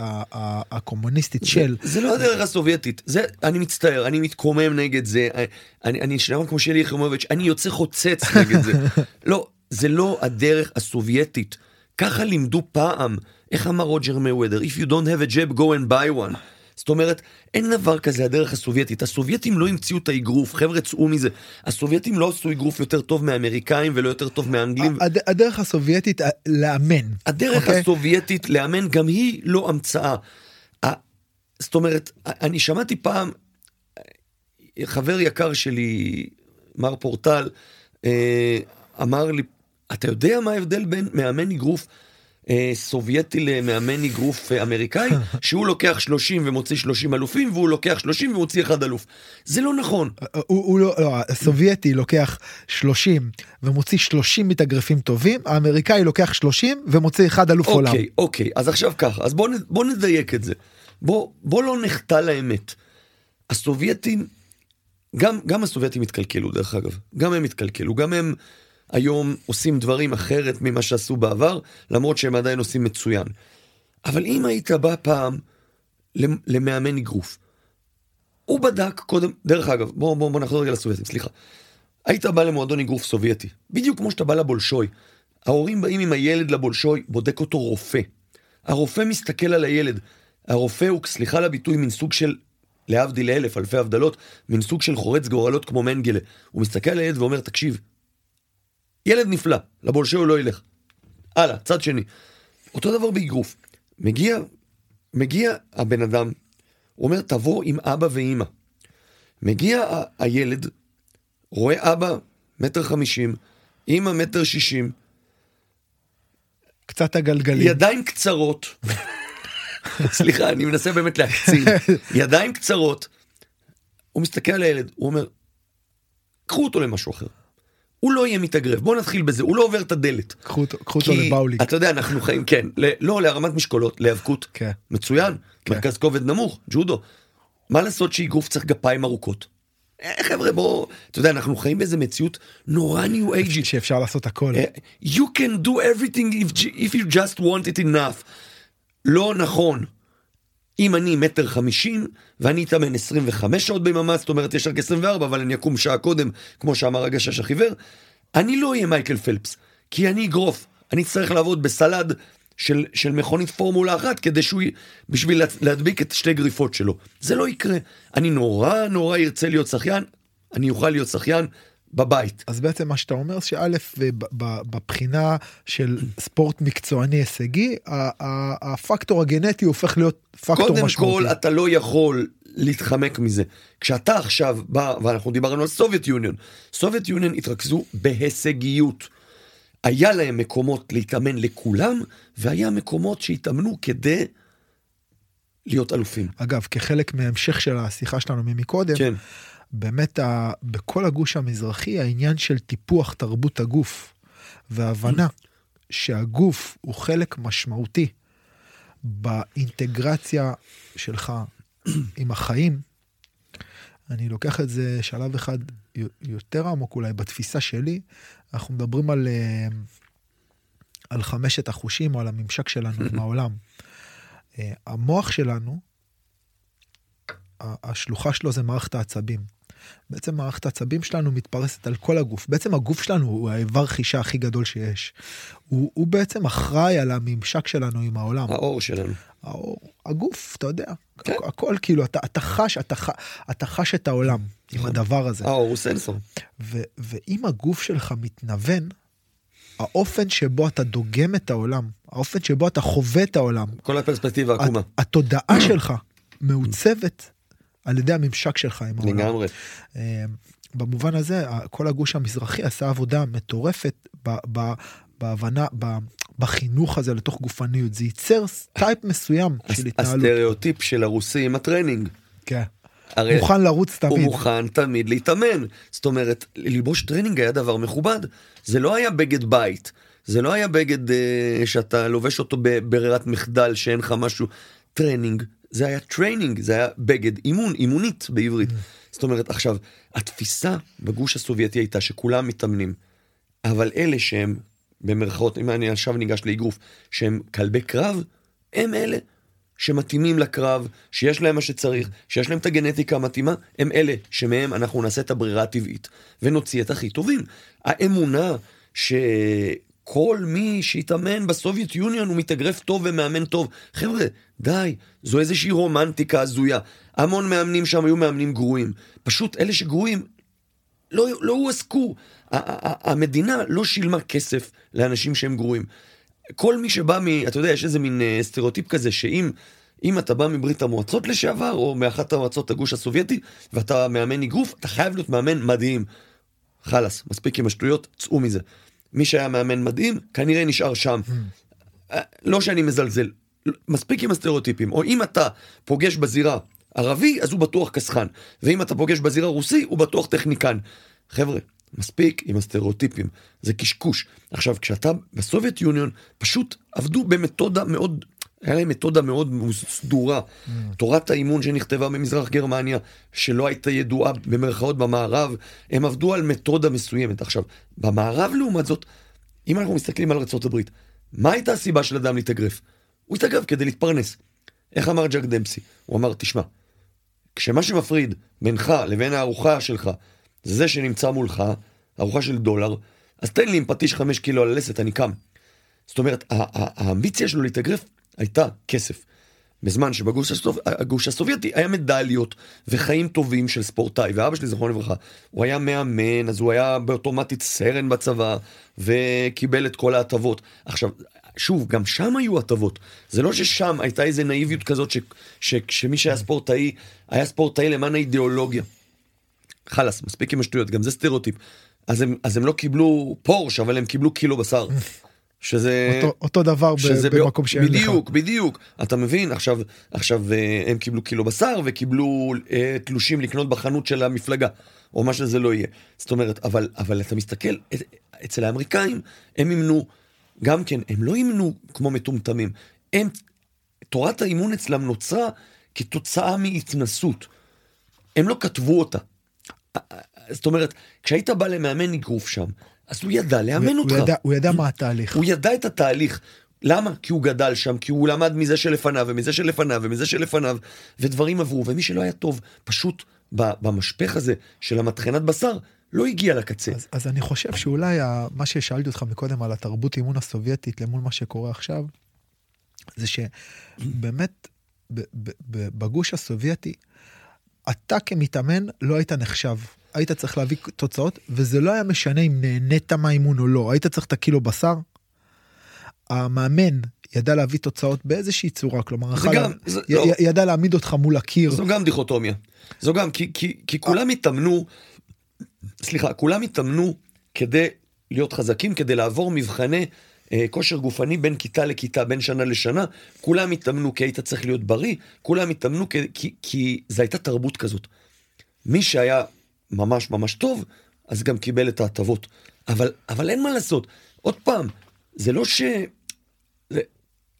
הקומוניסטית של... זה לא הדרך הסובייטית, זה, אני מצטער, אני מתקומם נגד זה, אני, אני שלמה כמו שלי יחימוביץ', אני יוצא חוצץ נגד זה. לא, זה לא הדרך הסובייטית. ככה לימדו פעם, איך אמר רוג'ר מוודר, If you don't have a jab, go and buy one. זאת אומרת, אין דבר כזה הדרך הסובייטית. הסובייטים לא המציאו את האגרוף, חבר'ה צאו מזה. הסובייטים לא עשו אגרוף יותר טוב מהאמריקאים ולא יותר טוב מהאנגלים. הד- הדרך הסובייטית לאמן. הדרך אוקיי? הסובייטית לאמן גם היא לא המצאה. זאת אומרת, אני שמעתי פעם, חבר יקר שלי, מר פורטל, אה, אמר לי, אתה יודע מה ההבדל בין מאמן אגרוף סובייטי למאמן אגרוף אה, אמריקאי? שהוא לוקח 30 ומוציא 30 אלופים, והוא לוקח 30 ומוציא אחד אלוף. זה לא נכון. הוא, הוא לא, לא, הסובייטי לוקח 30 ומוציא 30 מתאגרפים טובים, האמריקאי לוקח 30 ומוציא אחד אלוף עולם. אוקיי, אוקיי, אז עכשיו ככה, אז בוא, נ- בוא נדייק את זה. בוא, בוא לא נחטא לאמת. הסובייטים, גם, גם הסובייטים התקלקלו דרך אגב, גם הם התקלקלו, גם הם היום עושים דברים אחרת ממה שעשו בעבר, למרות שהם עדיין עושים מצוין. אבל אם היית בא פעם למ- למאמן אגרוף, הוא בדק קודם, דרך אגב, בוא, בוא, בוא נחזור רגע לסובייטים, סליחה. היית בא למועדון אגרוף סובייטי, בדיוק כמו שאתה בא לבולשוי. ההורים באים עם הילד לבולשוי, בודק אותו רופא. הרופא מסתכל על הילד. הרופא הוא, סליחה על הביטוי, מין סוג של, להבדיל אלף אלפי הבדלות, מין סוג של חורץ גורלות כמו מנגלה. הוא מסתכל על הילד ואומר, תקשיב, ילד נפלא, לבולשוי הוא לא ילך. הלאה, צד שני. אותו דבר באגרוף. מגיע, מגיע הבן אדם, הוא אומר, תבוא עם אבא ואימא. מגיע ה- הילד, רואה אבא מטר חמישים, אימא מטר שישים, קצת הגלגלים. ידיים קצרות, סליחה, אני מנסה באמת להקצין, ידיים קצרות, הוא מסתכל על הילד, הוא אומר, קחו אותו למשהו אחר. הוא לא יהיה מתאגרף, בואו נתחיל בזה, הוא לא עובר את הדלת. קחו אותו- קחו אותו לבאוליק. אתה יודע, אנחנו חיים, כן, ל- לא, להרמת משקולות, להיאבקות, כן. מצוין, כן. מרכז כובד נמוך, ג'ודו. מה לעשות שאגרוף צריך גפיים ארוכות? אה, חבר'ה, בואו, אתה יודע, אנחנו חיים באיזה מציאות נורא ניו אייג'ית. שאפשר לעשות הכל. אה, you can do everything if, if you just want it enough. לא נכון. אם אני מטר חמישים ואני אתאמן 25 שעות ביממה, זאת אומרת יש רק 24, אבל אני אקום שעה קודם, כמו שאמר הגשש החיוור, אני לא אהיה מייקל פלפס, כי אני אגרוף, אני אצטרך לעבוד בסלד של, של מכונית פורמולה אחת כדי שהוא, בשביל לה- להדביק את שתי גריפות שלו. זה לא יקרה. אני נורא נורא ארצה להיות שחיין, אני אוכל להיות שחיין בבית. אז בעצם מה שאתה אומר שא' מבחינה של ספורט מקצועני הישגי הפקטור הגנטי הופך להיות פקטור קודם משמעותי. כל אתה לא יכול להתחמק מזה. כשאתה עכשיו בא, ואנחנו דיברנו על Soviet Union, Soviet Union התרכזו בהישגיות. היה להם מקומות להתאמן לכולם, והיה מקומות שהתאמנו כדי להיות אלופים. אגב כחלק מהמשך של השיחה שלנו ממקודם כן, באמת ה... בכל הגוש המזרחי העניין של טיפוח תרבות הגוף והבנה שהגוף הוא חלק משמעותי באינטגרציה שלך עם החיים. אני לוקח את זה שלב אחד יותר עמוק אולי בתפיסה שלי אנחנו מדברים על אה, על חמשת החושים או על הממשק שלנו עם העולם. אה, המוח שלנו השלוחה שלו זה מערכת העצבים. בעצם מערכת העצבים שלנו מתפרסת על כל הגוף. בעצם הגוף שלנו הוא האיבר חישה הכי גדול שיש. הוא, הוא בעצם אחראי על הממשק שלנו עם העולם. האור שלנו. האור, הגוף, אתה יודע, כן. הכ- הכל כאילו, אתה, אתה חש, אתה, אתה חש את העולם עם הדבר הזה. האור הוא סנסור. ו, ואם הגוף שלך מתנוון, האופן שבו אתה דוגם את העולם, האופן שבו אתה חווה את העולם, כל הפרספקטיבה העקומה. הת- התודעה שלך מעוצבת על ידי הממשק שלך עם העולם. לגמרי. אה, במובן הזה כל הגוש המזרחי עשה עבודה מטורפת ב- ב- בהבנה ב- בחינוך הזה לתוך גופניות זה ייצר type מסוים של התנהלות. הסטריאוטיפ של הרוסי עם הטרנינג. כן. הרי מוכן לרוץ הוא תמיד. מוכן תמיד להתאמן. זאת אומרת, ללבוש טרנינג היה דבר מכובד. זה לא היה בגד בית. זה לא היה בגד אה, שאתה לובש אותו בברירת מחדל שאין לך משהו. טרנינג זה היה training, זה היה בגד אימון, אימונית בעברית. זאת אומרת, עכשיו, התפיסה בגוש הסובייטי הייתה שכולם מתאמנים, אבל אלה שהם, במרכאות, אם אני עכשיו ניגש לאגרוף, שהם כלבי קרב, הם אלה שמתאימים לקרב, שיש להם מה שצריך, שיש להם את הגנטיקה המתאימה, הם אלה שמהם אנחנו נעשה את הברירה הטבעית ונוציא את הכי טובים. האמונה שכל מי שהתאמן ב Soviet Union הוא מתאגרף טוב ומאמן טוב, חבר'ה, די, זו איזושהי רומנטיקה הזויה. המון מאמנים שם היו מאמנים גרועים. פשוט אלה שגרועים לא, לא הועסקו. המדינה לא שילמה כסף לאנשים שהם גרועים. כל מי שבא מ... אתה יודע, יש איזה מין אה, סטריאוטיפ כזה, שאם אם אתה בא מברית המועצות לשעבר, או מאחת המועצות הגוש הסובייטי, ואתה מאמן אגרוף, אתה חייב להיות מאמן מדהים. חלאס, מספיק עם השטויות, צאו מזה. מי שהיה מאמן מדהים, כנראה נשאר שם. אה, לא שאני מזלזל, מספיק עם הסטריאוטיפים. או אם אתה פוגש בזירה ערבי, אז הוא בטוח קסחן. ואם אתה פוגש בזירה רוסי, הוא בטוח טכניקן. חבר'ה, מספיק עם הסטריאוטיפים, זה קשקוש. עכשיו, כשאתה בסובייט יוניון, פשוט עבדו במתודה מאוד, היה להם מתודה מאוד סדורה. תורת האימון שנכתבה במזרח גרמניה, שלא הייתה ידועה במרכאות במערב, הם עבדו על מתודה מסוימת. עכשיו, במערב לעומת זאת, אם אנחנו מסתכלים על ארה"ב, מה הייתה הסיבה של אדם להתאגרף? הוא התאגרף כדי להתפרנס. איך אמר ג'ק דמפסי? הוא אמר, תשמע, כשמה שמפריד בינך לבין הארוחה שלך זה זה שנמצא מולך, ארוחה של דולר, אז תן לי עם פטיש חמש קילו על הלסת, אני קם. זאת אומרת, האמביציה שלו להתאגרף הייתה כסף. בזמן שבגוש הסוב... הסובייטי היה מדליות וחיים טובים של ספורטאי, ואבא שלי זכרונו לברכה, הוא היה מאמן, אז הוא היה באוטומטית סרן בצבא, וקיבל את כל ההטבות. עכשיו, שוב, גם שם היו הטבות. זה לא ששם הייתה איזה נאיביות כזאת, ש... ש... שמי שהיה ספורטאי, היה ספורטאי למען האידיאולוגיה. חלאס, מספיק עם השטויות, גם זה סטריאוטיפ. אז הם, אז הם לא קיבלו פורש, אבל הם קיבלו קילו בשר. שזה... אותו, אותו דבר שזה במקום שאין לך. בדיוק, בדיוק. אתה מבין? עכשיו, עכשיו אה, הם קיבלו קילו בשר וקיבלו אה, תלושים לקנות בחנות של המפלגה, או מה שזה לא יהיה. זאת אומרת, אבל, אבל אתה מסתכל, אה, אצל האמריקאים הם אימנו, גם כן, הם לא אימנו כמו מטומטמים. הם, תורת האימון אצלם נוצרה כתוצאה מהתנסות. הם לא כתבו אותה. זאת אומרת, כשהיית בא למאמן אגרוף שם, אז הוא ידע לאמן הוא, אותך. ידע, הוא ידע מה התהליך. הוא ידע את התהליך. למה? כי הוא גדל שם, כי הוא למד מזה שלפניו, ומזה שלפניו, ומזה שלפניו, ודברים עברו, ומי שלא היה טוב, פשוט במשפך הזה של המטחנת בשר, לא הגיע לקצה. אז, אז אני חושב שאולי ה- מה ששאלתי אותך מקודם על התרבות אימון הסובייטית למול מה שקורה עכשיו, זה שבאמת ב- ב- ב- בגוש הסובייטי, אתה כמתאמן לא היית נחשב. היית צריך להביא תוצאות, וזה לא היה משנה אם נהנית מהאימון או לא. היית צריך את הקילו בשר. המאמן ידע להביא תוצאות באיזושהי צורה, כלומר, זה גם- זה- י- לא. ידע להעמיד אותך מול הקיר. זו גם דיכוטומיה. זו גם, כי, כי, כי כולם התאמנו, סליחה, כולם התאמנו כדי להיות חזקים, כדי לעבור מבחני אה, כושר גופני בין כיתה לכיתה, בין שנה לשנה. כולם התאמנו כי היית צריך להיות בריא, כולם התאמנו כי, כי, כי זו הייתה תרבות כזאת. מי שהיה ממש ממש טוב, אז גם קיבל את ההטבות. אבל, אבל אין מה לעשות. עוד פעם, זה לא ש... זה,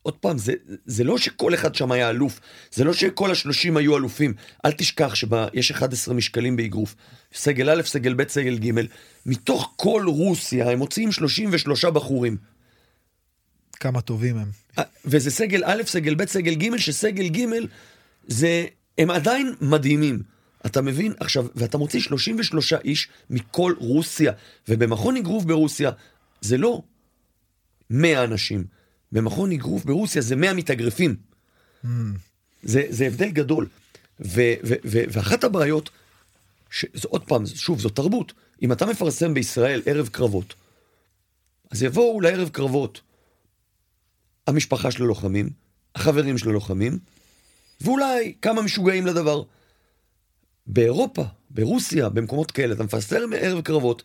עוד פעם, זה, זה לא שכל אחד שם היה אלוף, זה לא שכל השלושים היו אלופים. אל תשכח שיש 11 משקלים באגרוף. סגל א', סגל ב', סגל ג', מתוך כל רוסיה הם מוציאים 33 בחורים. כמה טובים הם. אה, וזה סגל א', סגל ב', סגל ג', שסגל ג' זה, הם עדיין מדהימים. אתה מבין? עכשיו, ואתה מוציא 33 איש מכל רוסיה, ובמכון אגרוף ברוסיה זה לא 100 אנשים. במכון אגרוף ברוסיה זה 100 מתאגרפים. זה, זה הבדל גדול. ו, ו, ו, ואחת הבעיות, ש, זה, עוד פעם, שוב, זו תרבות. אם אתה מפרסם בישראל ערב קרבות, אז יבואו לערב קרבות המשפחה של הלוחמים, החברים של הלוחמים, ואולי כמה משוגעים לדבר. באירופה, ברוסיה, במקומות כאלה, אתה מפרסם ערב קרבות,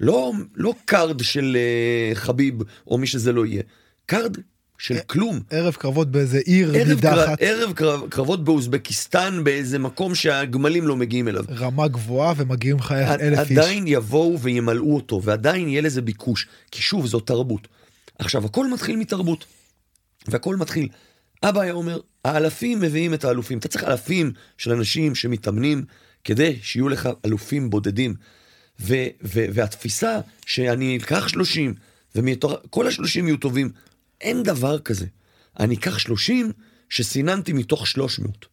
לא, לא card של uh, חביב או מי שזה לא יהיה, card של כלום. ערב קרבות באיזה עיר ערב, קר... ערב קרב... קרבות באוזבקיסטן באיזה מקום שהגמלים לא מגיעים אליו. רמה גבוהה ומגיעים לך אלף איש. עדיין יבואו וימלאו אותו, ועדיין יהיה לזה ביקוש, כי שוב, זו תרבות. עכשיו, הכל מתחיל מתרבות, והכל מתחיל. אבא היה אומר, האלפים מביאים את האלופים. אתה צריך אלפים של אנשים שמתאמנים כדי שיהיו לך אלופים בודדים. ו- ו- והתפיסה שאני אקח 30, וכל ה-30 יהיו טובים, אין דבר כזה. אני אקח 30 שסיננתי מתוך 300.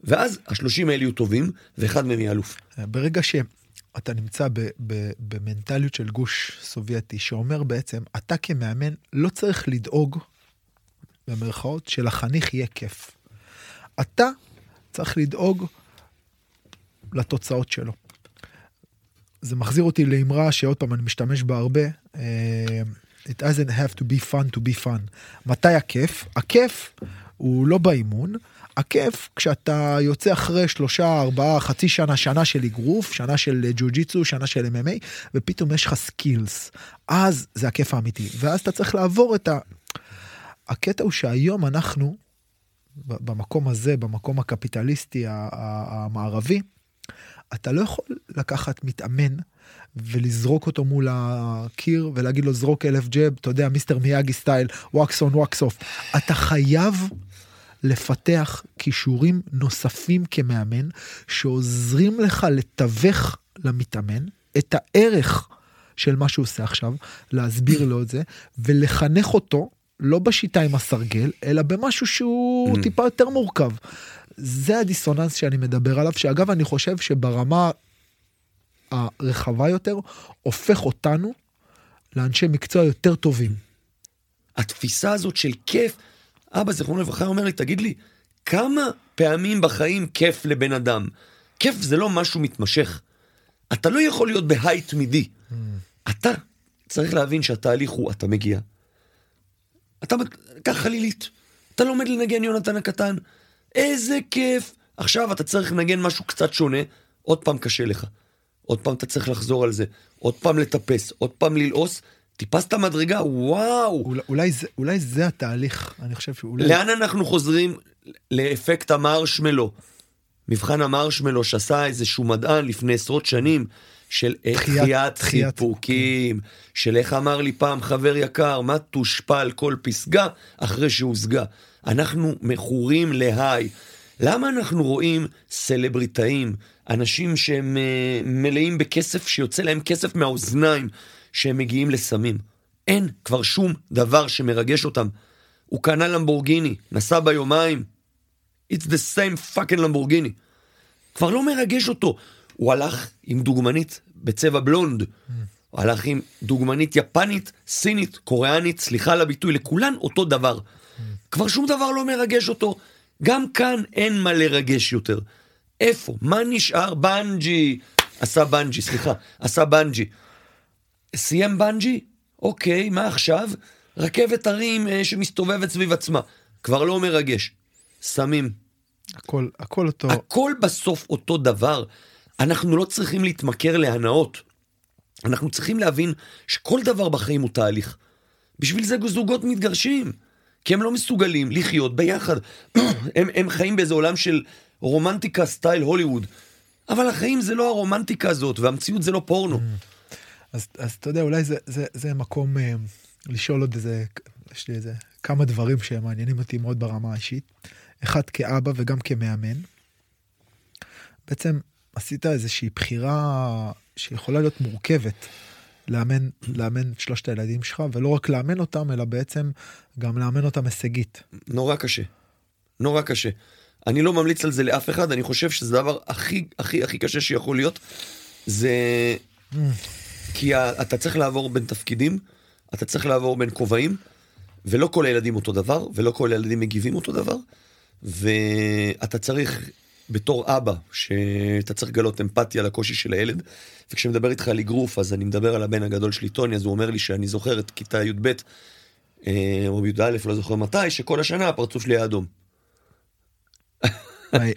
ואז ה-30 האלה יהיו טובים, ואחד מהם יהיה אלוף. ברגע שאתה נמצא ב- ב- במנטליות של גוש סובייטי, שאומר בעצם, אתה כמאמן לא צריך לדאוג, במרכאות, שלחניך יהיה כיף. אתה צריך לדאוג לתוצאות שלו. זה מחזיר אותי לאמרה שעוד פעם אני משתמש בה הרבה. אה, It doesn't have to be fun to be fun. מתי הכיף? הכיף הוא לא באימון, הכיף כשאתה יוצא אחרי שלושה, ארבעה, חצי שנה, שנה של אגרוף, שנה של ג'ו-ג'יצו, שנה של MMA, ופתאום יש לך skills. אז זה הכיף האמיתי. ואז אתה צריך לעבור את ה... הקטע הוא שהיום אנחנו, במקום הזה, במקום הקפיטליסטי המערבי, אתה לא יכול לקחת מתאמן ולזרוק אותו מול הקיר ולהגיד לו זרוק אלף jab, אתה יודע, Mister Miyagi style, wax on wax off. אתה חייב לפתח כישורים נוספים כמאמן שעוזרים לך לתווך למתאמן את הערך של מה שהוא עושה עכשיו, להסביר לו את זה ולחנך אותו לא בשיטה עם הסרגל, אלא במשהו שהוא טיפה יותר מורכב. זה הדיסוננס שאני מדבר עליו, שאגב, אני חושב שברמה הרחבה יותר, הופך אותנו לאנשי מקצוע יותר טובים. התפיסה הזאת של כיף, אבא זיכרונו לברכה אומר לי, תגיד לי, כמה פעמים בחיים כיף לבן אדם? כיף זה לא משהו מתמשך. אתה לא יכול להיות בהיי תמידי. אתה צריך להבין שהתהליך הוא, אתה מגיע. אתה, קח חלילית, אתה לומד לנגן יונתן הקטן, איזה כיף. עכשיו אתה צריך לנגן משהו קצת שונה, עוד פעם קשה לך. עוד פעם אתה צריך לחזור על זה, עוד פעם לטפס, עוד פעם ללעוס, טיפסת מדרגה, וואו. אולי, אולי, זה, אולי זה התהליך, אני חושב שאולי... לאן אנחנו חוזרים? לאפקט המרשמלו. מבחן המרשמלו שעשה איזשהו מדען לפני עשרות שנים, של דחיית- סיפוקים, של איך אמר לי פעם חבר יקר, מה תושפל כל פסגה אחרי שהושגה. אנחנו מכורים להיי. למה אנחנו רואים סלבריטאים, אנשים שהם אה, מלאים בכסף, שיוצא להם כסף מהאוזניים, שהם מגיעים לסמים? אין כבר שום דבר שמרגש אותם. הוא קנה למבורגיני, נסע ביומיים. It's the same fucking למבורגיני. כבר לא מרגש אותו. הוא הלך עם דוגמנית בצבע blond. הוא הלך עם דוגמנית יפנית, סינית, קוריאנית, סליחה על הביטוי, לכולן אותו דבר. כבר שום דבר לא מרגש אותו. גם כאן אין מה לרגש יותר. איפה? מה נשאר? בנג'י. עשה בנג'י, סליחה. עשה בנג'י. סיים בנג'י? אוקיי, מה עכשיו? רכבת הרים אה, שמסתובבת סביב עצמה. כבר לא מרגש. סמים. הכל, הכל אותו. הכל בסוף אותו דבר. אנחנו לא צריכים להתמכר להנאות. אנחנו צריכים להבין שכל דבר בחיים הוא תהליך. בשביל זה זוגות מתגרשים. כי הם לא מסוגלים לחיות ביחד. הם, הם חיים באיזה עולם של רומנטיקה סטייל הוליווד. אבל החיים זה לא הרומנטיקה הזאת, והמציאות זה לא פורנו. אז, אז אתה יודע, אולי זה, זה, זה מקום אה, לשאול עוד איזה, יש לי איזה כמה דברים שמעניינים אותי מאוד ברמה האישית. אחד כאבא וגם כמאמן. בעצם עשית איזושהי בחירה שיכולה להיות מורכבת. לאמן, לאמן את שלושת הילדים שלך, ולא רק לאמן אותם, אלא בעצם גם לאמן אותם הישגית. נורא קשה. נורא קשה. אני לא ממליץ על זה לאף אחד, אני חושב שזה הדבר הכי הכי הכי קשה שיכול להיות. זה... כי אתה צריך לעבור בין תפקידים, אתה צריך לעבור בין כובעים, ולא כל הילדים אותו דבר, ולא כל הילדים מגיבים אותו דבר, ואתה צריך בתור אבא, שאתה צריך לגלות אמפתיה לקושי של הילד, וכשמדבר איתך על אגרוף, אז אני מדבר על הבן הגדול שלי, טוני, אז הוא אומר לי שאני זוכר את כיתה י"ב, אה, או י"א, לא זוכר מתי, שכל השנה הפרצוף שלי היה אדום.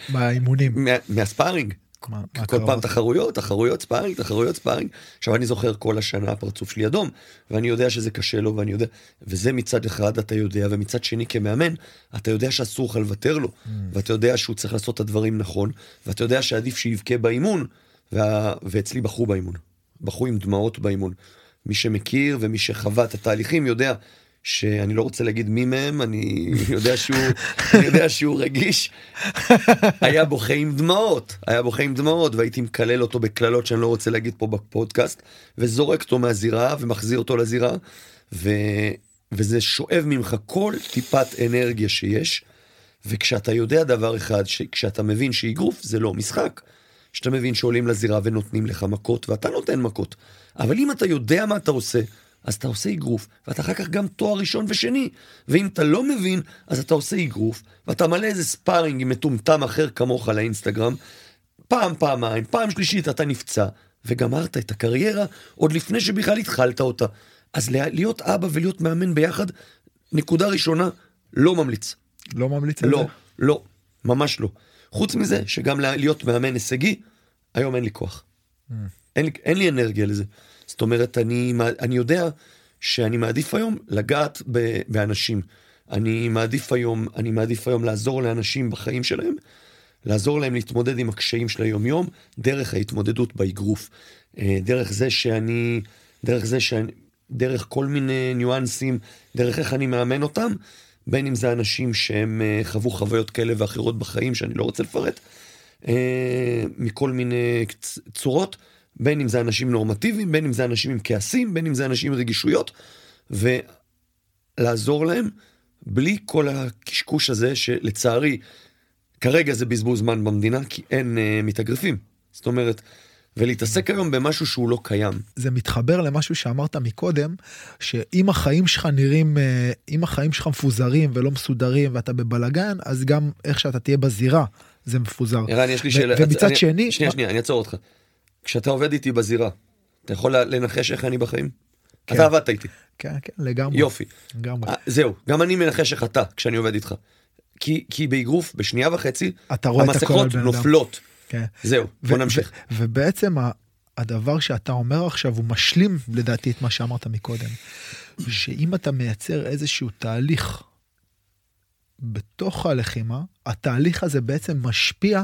מהאימונים. מה sparring. כל פעם תחרויות, תחרויות sparring, תחרויות sparring. עכשיו אני זוכר כל השנה הפרצוף שלי אדום, ואני יודע שזה קשה לו, ואני יודע, וזה מצד אחד אתה יודע, ומצד שני כמאמן, אתה יודע שאסור לך לוותר לו, mm. ואתה יודע שהוא צריך לעשות את הדברים נכון, ואתה יודע שעדיף שיבכה באימון, וה... ואצלי בכו באימון. בכו עם דמעות באימון. מי שמכיר ומי שחווה את התהליכים יודע שאני לא רוצה להגיד מי מהם, אני יודע שהוא, אני יודע שהוא רגיש, היה בוכה עם דמעות, היה בוכה עם דמעות, והייתי מקלל אותו בקללות שאני לא רוצה להגיד פה בפודקאסט, וזורק אותו מהזירה ומחזיר אותו לזירה, ו, וזה שואב ממך כל טיפת אנרגיה שיש, וכשאתה יודע דבר אחד, כשאתה מבין שאגרוף זה לא משחק, שאתה מבין שעולים לזירה ונותנים לך מכות, ואתה נותן מכות, אבל אם אתה יודע מה אתה עושה, אז אתה עושה אגרוף, ואתה אחר כך גם תואר ראשון ושני. ואם אתה לא מבין, אז אתה עושה אגרוף, ואתה מלא איזה ספארינג עם מטומטם אחר כמוך לאינסטגרם, פעם, פעמיים, פעם שלישית אתה נפצע, וגמרת את הקריירה עוד לפני שבכלל התחלת אותה. אז להיות אבא ולהיות מאמן ביחד, נקודה ראשונה, לא ממליץ. לא ממליץ על לא, זה? לא, לא, ממש לא. חוץ מזה, שגם להיות מאמן הישגי, היום אין לי כוח. Mm. אין אין לי אנרגיה לזה. זאת אומרת, אני, אני יודע שאני מעדיף היום לגעת ב, באנשים. אני מעדיף היום, אני מעדיף היום לעזור לאנשים בחיים שלהם, לעזור להם להתמודד עם הקשיים של היום-יום, דרך ההתמודדות באגרוף. אה, דרך זה שאני, דרך זה שאני, דרך כל מיני ניואנסים, דרך איך אני מאמן אותם, בין אם זה אנשים שהם אה, חוו חוויות כאלה ואחרות בחיים, שאני לא רוצה לפרט, אה, מכל מיני צורות. בין אם זה אנשים נורמטיביים, בין אם זה אנשים עם כעסים, בין אם זה אנשים עם רגישויות, ולעזור להם בלי כל הקשקוש הזה שלצערי, כרגע זה בזבוז זמן במדינה, כי אין uh, מתאגרפים. זאת אומרת, ולהתעסק היום במשהו שהוא לא קיים. זה מתחבר למשהו שאמרת מקודם, שאם החיים שלך נראים, אה, אם החיים שלך מפוזרים ולא מסודרים ואתה בבלגן, אז גם איך שאתה תהיה בזירה זה מפוזר. ערן, יש לי שאלה. ומצד אני, שני... שנייה, שנייה, אני אעצור אותך. כשאתה עובד איתי בזירה, אתה יכול לנחש איך אני בחיים? כן. אתה עבדת איתי. כן, כן, לגמרי. יופי. לגמרי. אה, זהו, גם אני מנחש איך אתה כשאני עובד איתך. כי, כי באגרוף, בשנייה וחצי, המסכות נופלות. כן. זהו, בוא נמשיך. ובעצם הדבר שאתה אומר עכשיו הוא משלים לדעתי את מה שאמרת מקודם. שאם אתה מייצר איזשהו תהליך בתוך הלחימה, התהליך הזה בעצם משפיע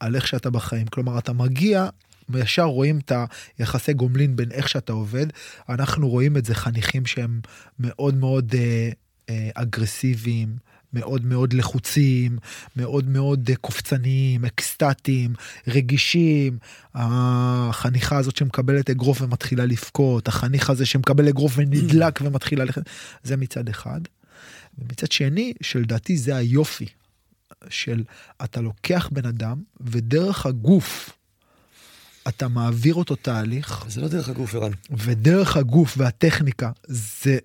על איך שאתה בחיים. כלומר, אתה מגיע, ישר רואים את היחסי גומלין בין איך שאתה עובד. אנחנו רואים את זה חניכים שהם מאוד מאוד אה, אה, אגרסיביים. מאוד מאוד לחוצים, מאוד מאוד אה, קופצניים, אקסטטיים, רגישים. החניכה הזאת שמקבלת אגרוף ומתחילה לבכות, החניך הזה שמקבל אגרוף ונדלק ומתחילה ללכת, זה מצד אחד. ומצד שני, שלדעתי זה היופי של אתה לוקח בן אדם ודרך הגוף אתה מעביר אותו תהליך, זה לא דרך הגוף, ערן. ודרך הגוף והטכניקה זה,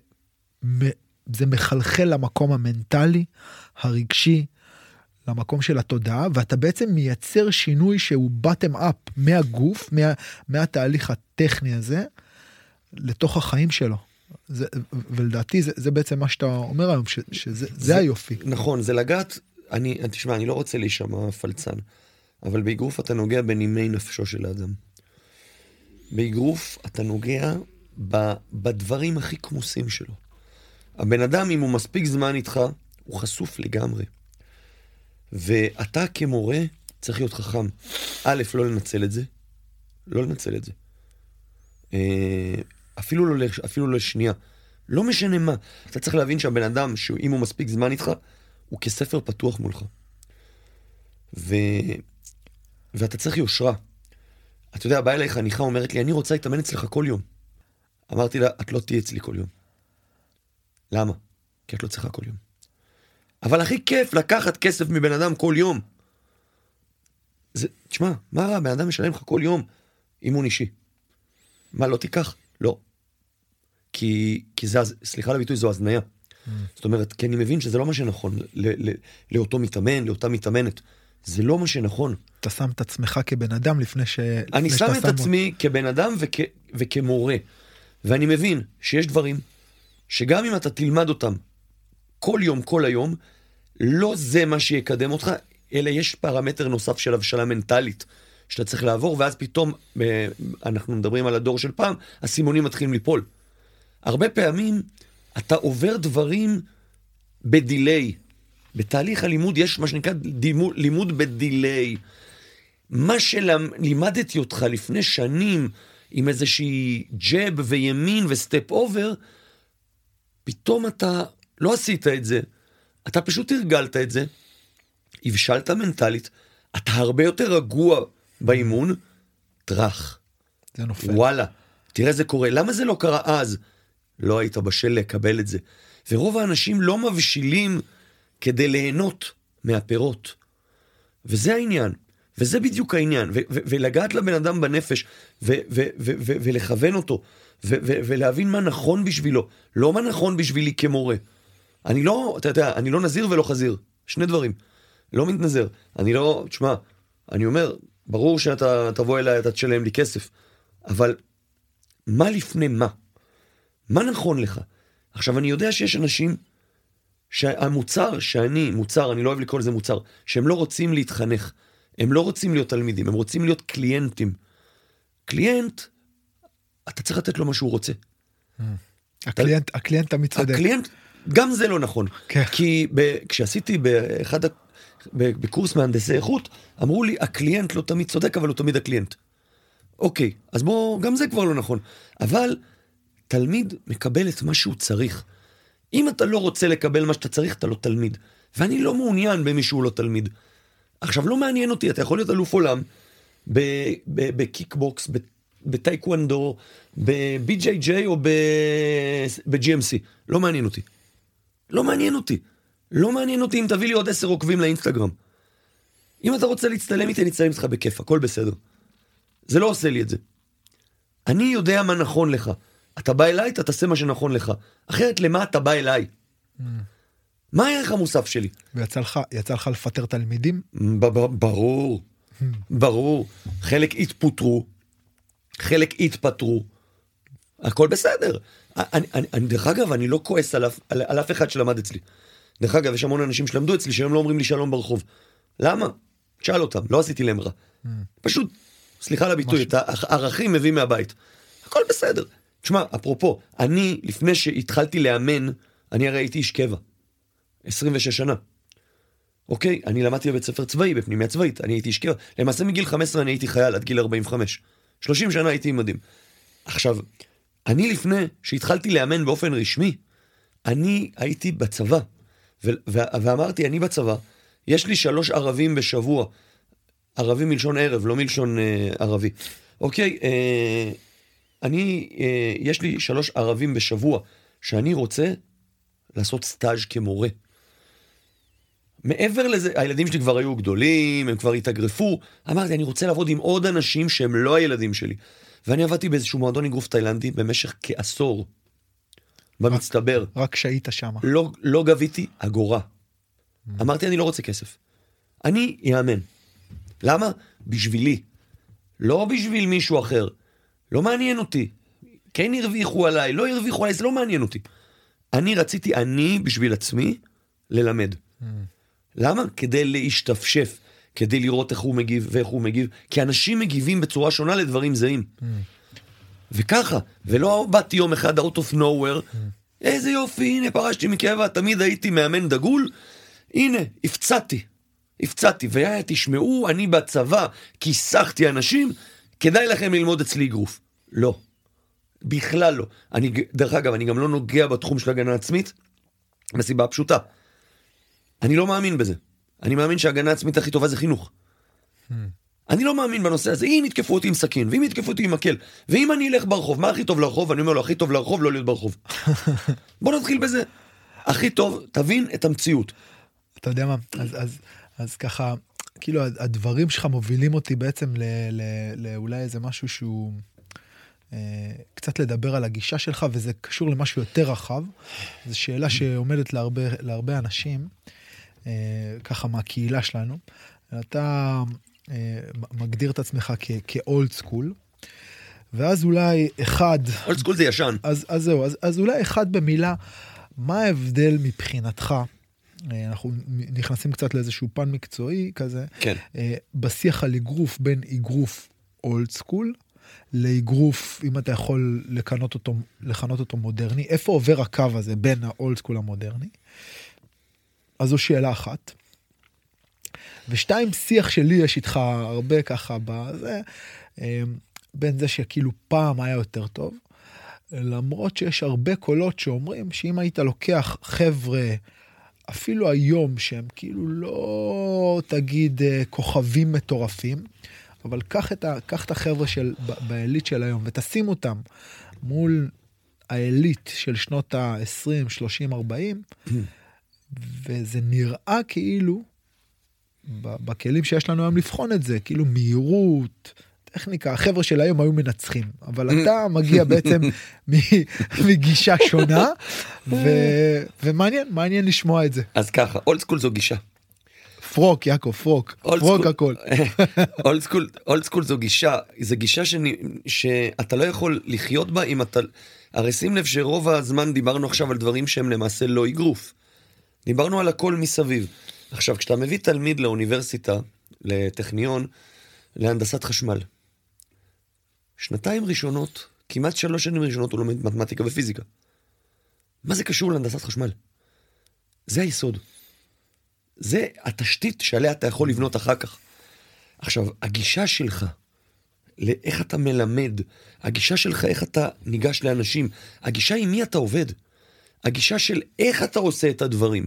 זה מחלחל למקום המנטלי, הרגשי, למקום של התודעה, ואתה בעצם מייצר שינוי שהוא bottom up מהגוף, מה, מהתהליך הטכני הזה, לתוך החיים שלו. זה, ולדעתי זה, זה בעצם מה שאתה אומר היום, ש, שזה זה, זה היופי. נכון, זה לגעת, אני, תשמע, אני לא רוצה להישמע פלצן, אבל באגרוף אתה נוגע בנימי נפשו של האדם. באגרוף אתה נוגע ב, בדברים הכי כמוסים שלו. הבן אדם, אם הוא מספיק זמן איתך, הוא חשוף לגמרי. ואתה כמורה צריך להיות חכם. א', לא לנצל את זה, לא לנצל את זה. אה, אפילו לא, אפילו לא לשנייה. לא משנה מה. אתה צריך להבין שהבן אדם, שאם הוא מספיק זמן איתך, הוא כספר פתוח מולך. ו... ואתה צריך יושרה. אתה יודע, באה אליי חניכה, אומרת לי, אני רוצה להתאמן אצלך כל יום. אמרתי לה, את לא תהיי אצלי כל יום. למה? כי את לא צריכה כל יום. אבל הכי כיף לקחת כסף מבן אדם כל יום. זה, תשמע, מה רע, בן אדם משלם לך כל יום אימון אישי. מה, לא תיקח? לא. כי, כי זה, סליחה על הביטוי, זו הזניה. זאת אומרת, כי אני מבין שזה לא מה שנכון ל, ל, לאותו מתאמן, לאותה מתאמנת. זה לא מה שנכון. אתה שם את עצמך כבן אדם לפני ש... אני שם את עצמי כבן אדם וכ, וכמורה, ואני מבין שיש דברים שגם אם אתה תלמד אותם כל יום, כל היום, לא זה מה שיקדם אותך, אלא יש פרמטר נוסף של הבשלה מנטלית שאתה צריך לעבור, ואז פתאום, אה, אנחנו מדברים על הדור של פעם, הסימונים מתחילים ליפול. הרבה פעמים אתה עובר דברים בדיליי. בתהליך הלימוד יש מה שנקרא דימו, לימוד בדיליי. מה שלימדתי אותך לפני שנים עם איזושהי jab וימין ו step over, פתאום אתה לא עשית את זה, אתה פשוט הרגלת את זה, הבשלת מנטלית, אתה הרבה יותר רגוע באימון, טראח. זה נופל. וואלה, תראה זה קורה. למה זה לא קרה אז? לא היית בשל לקבל את זה. ורוב האנשים לא מבשילים כדי ליהנות מהפירות. וזה העניין. וזה בדיוק העניין. ולגעת לבן אדם בנפש, ולכוון אותו, ולהבין מה נכון בשבילו, לא מה נכון בשבילי כמורה. אני לא, אתה יודע, אני לא נזיר ולא חזיר. שני דברים. לא מתנזר. אני לא, תשמע, אני אומר, ברור שאתה תבוא אליי, אתה תשלם לי כסף, אבל מה לפני מה? מה נכון לך? עכשיו, אני יודע שיש אנשים שהמוצר שאני, מוצר, אני לא אוהב לקרוא לזה מוצר, שהם לא רוצים להתחנך. הם לא רוצים להיות תלמידים, הם רוצים להיות קליינטים. client, אתה צריך לתת לו מה שהוא רוצה. ה client, ה client תמיד צודק. ה client, גם זה לא נכון. כן. כי ב, כשעשיתי באחד, בקורס מהנדסי איכות, אמרו לי, ה client לא תמיד צודק, אבל הוא תמיד ה client. אוקיי, אז בוא, גם זה כבר לא נכון. אבל תלמיד מקבל את מה שהוא צריך. אם אתה לא רוצה לקבל מה שאתה צריך, אתה לא תלמיד. ואני לא מעוניין במי שהוא לא תלמיד. עכשיו, לא מעניין אותי, אתה יכול להיות אלוף עולם בקיקבוקס, בטייקוונדו, ב-BJJ או ב-GMC. לא מעניין אותי. לא מעניין אותי. לא מעניין אותי אם תביא לי עוד עשר עוקבים לאינסטגרם. אם אתה רוצה להצטלם איתי, אני אצטלם איתך בכיף, הכל בסדר. זה לא עושה לי את זה. אני יודע מה נכון לך. אתה בא אליי, אתה תעשה מה שנכון לך. אחרת, למה אתה בא אליי? מה הערך המוסף שלי? ויצא לך, יצא לך לפטר תלמידים? ב- ב- ברור, ברור. חלק התפוטרו, חלק התפטרו. הכל בסדר. אני, אני, אני, דרך אגב, אני לא כועס על אף, על, על אף אחד שלמד אצלי. דרך אגב, יש המון אנשים שלמדו אצלי שהם לא אומרים לי שלום ברחוב. למה? תשאל אותם, לא עשיתי להם רע. פשוט, סליחה על הביטוי, את הערכים מביא מהבית. הכל בסדר. תשמע, אפרופו, אני, לפני שהתחלתי לאמן, אני הרי הייתי איש קבע. 26 שנה. אוקיי, אני למדתי בבית ספר צבאי, בפנימיה צבאית, אני הייתי איש קבע. למעשה מגיל 15 אני הייתי חייל עד גיל 45. 30 שנה הייתי עם מדים. עכשיו, אני לפני שהתחלתי לאמן באופן רשמי, אני הייתי בצבא. ו- ו- ואמרתי, אני בצבא, יש לי שלוש ערבים בשבוע. ערבים מלשון ערב, לא מלשון אה, ערבי. אוקיי, אה, אני, אה, יש לי שלוש ערבים בשבוע שאני רוצה לעשות סטאז' כמורה. מעבר לזה, הילדים שלי כבר היו גדולים, הם כבר התאגרפו. אמרתי, אני רוצה לעבוד עם עוד אנשים שהם לא הילדים שלי. ואני עבדתי באיזשהו מועדון אגרוף תאילנדי במשך כעשור. במצטבר. רק כשהיית שם. לא, לא גביתי אגורה. אמרתי, אני לא רוצה כסף. אני אאמן. למה? בשבילי. לא בשביל מישהו אחר. לא מעניין אותי. כן הרוויחו עליי, לא הרוויחו עליי, זה לא מעניין אותי. אני רציתי, אני בשביל עצמי, ללמד. למה? כדי להשתפשף, כדי לראות איך הוא מגיב ואיך הוא מגיב, כי אנשים מגיבים בצורה שונה לדברים זהים. וככה, ולא באתי יום אחד out of nowhere, איזה יופי, הנה פרשתי מקבע, תמיד הייתי מאמן דגול, הנה, הפצעתי, הפצעתי, ותשמעו, אני בצבא כיסחתי אנשים, כדאי לכם ללמוד אצלי אגרוף. לא, בכלל לא. אני, דרך אגב, אני גם לא נוגע בתחום של הגנה עצמית, מסיבה פשוטה. אני לא מאמין בזה. אני מאמין שהגנה עצמית הכי טובה זה חינוך. אני לא מאמין בנושא הזה, אם יתקפו אותי עם סכין, ואם יתקפו אותי עם מקל, ואם אני אלך ברחוב, מה הכי טוב לרחוב? אני אומר לו, הכי טוב לרחוב לא להיות ברחוב. בוא נתחיל בזה. הכי טוב, תבין את המציאות. אתה יודע מה, אז, אז, אז ככה, כאילו הדברים שלך מובילים אותי בעצם לאולי איזה משהו שהוא... אה, קצת לדבר על הגישה שלך, וזה קשור למשהו יותר רחב. זו שאלה שעומדת להרבה, להרבה אנשים, אה, ככה מהקהילה שלנו. אתה אה, מגדיר את עצמך כ old school, ואז אולי אחד... old school זה ישן. אז, אז זהו, אז, אז אולי אחד במילה, מה ההבדל מבחינתך? אנחנו נכנסים קצת לאיזשהו פן מקצועי כזה, כן. בשיח על אגרוף בין אגרוף old school לאגרוף, אם אתה יכול לכנות אותו, לכנות אותו מודרני, איפה עובר הקו הזה בין ה old school המודרני? אז זו שאלה אחת. ושתיים, שיח שלי יש איתך הרבה ככה בזה, אמ, בין זה שכאילו פעם היה יותר טוב, למרות שיש הרבה קולות שאומרים שאם היית לוקח חבר'ה, אפילו היום שהם כאילו לא תגיד אה, כוכבים מטורפים, אבל קח את, את החבר'ה של, בעילית של היום ותשים אותם מול העילית של שנות ה-20, 30, 40, וזה נראה כאילו, בכלים שיש לנו היום לבחון את זה, כאילו מהירות, טכניקה, החבר'ה של היום היו מנצחים, אבל אתה מגיע בעצם מגישה שונה, ו- ומעניין, מעניין לשמוע את זה. אז ככה, אולד סקול זו גישה. פרוק יעקב פרוק פרוק הכל. old school old school זו גישה זה גישה שאני, שאתה לא יכול לחיות בה אם אתה הרי שים לב שרוב הזמן דיברנו עכשיו על דברים שהם למעשה לא אגרוף. דיברנו על הכל מסביב. עכשיו כשאתה מביא תלמיד לאוניברסיטה לטכניון להנדסת חשמל. שנתיים ראשונות כמעט שלוש שנים ראשונות הוא לומד מתמטיקה ופיזיקה. מה זה קשור להנדסת חשמל? זה היסוד. זה התשתית שעליה אתה יכול לבנות אחר כך. עכשיו, הגישה שלך, לאיך אתה מלמד, הגישה שלך איך אתה ניגש לאנשים, הגישה עם מי אתה עובד, הגישה של איך אתה עושה את הדברים,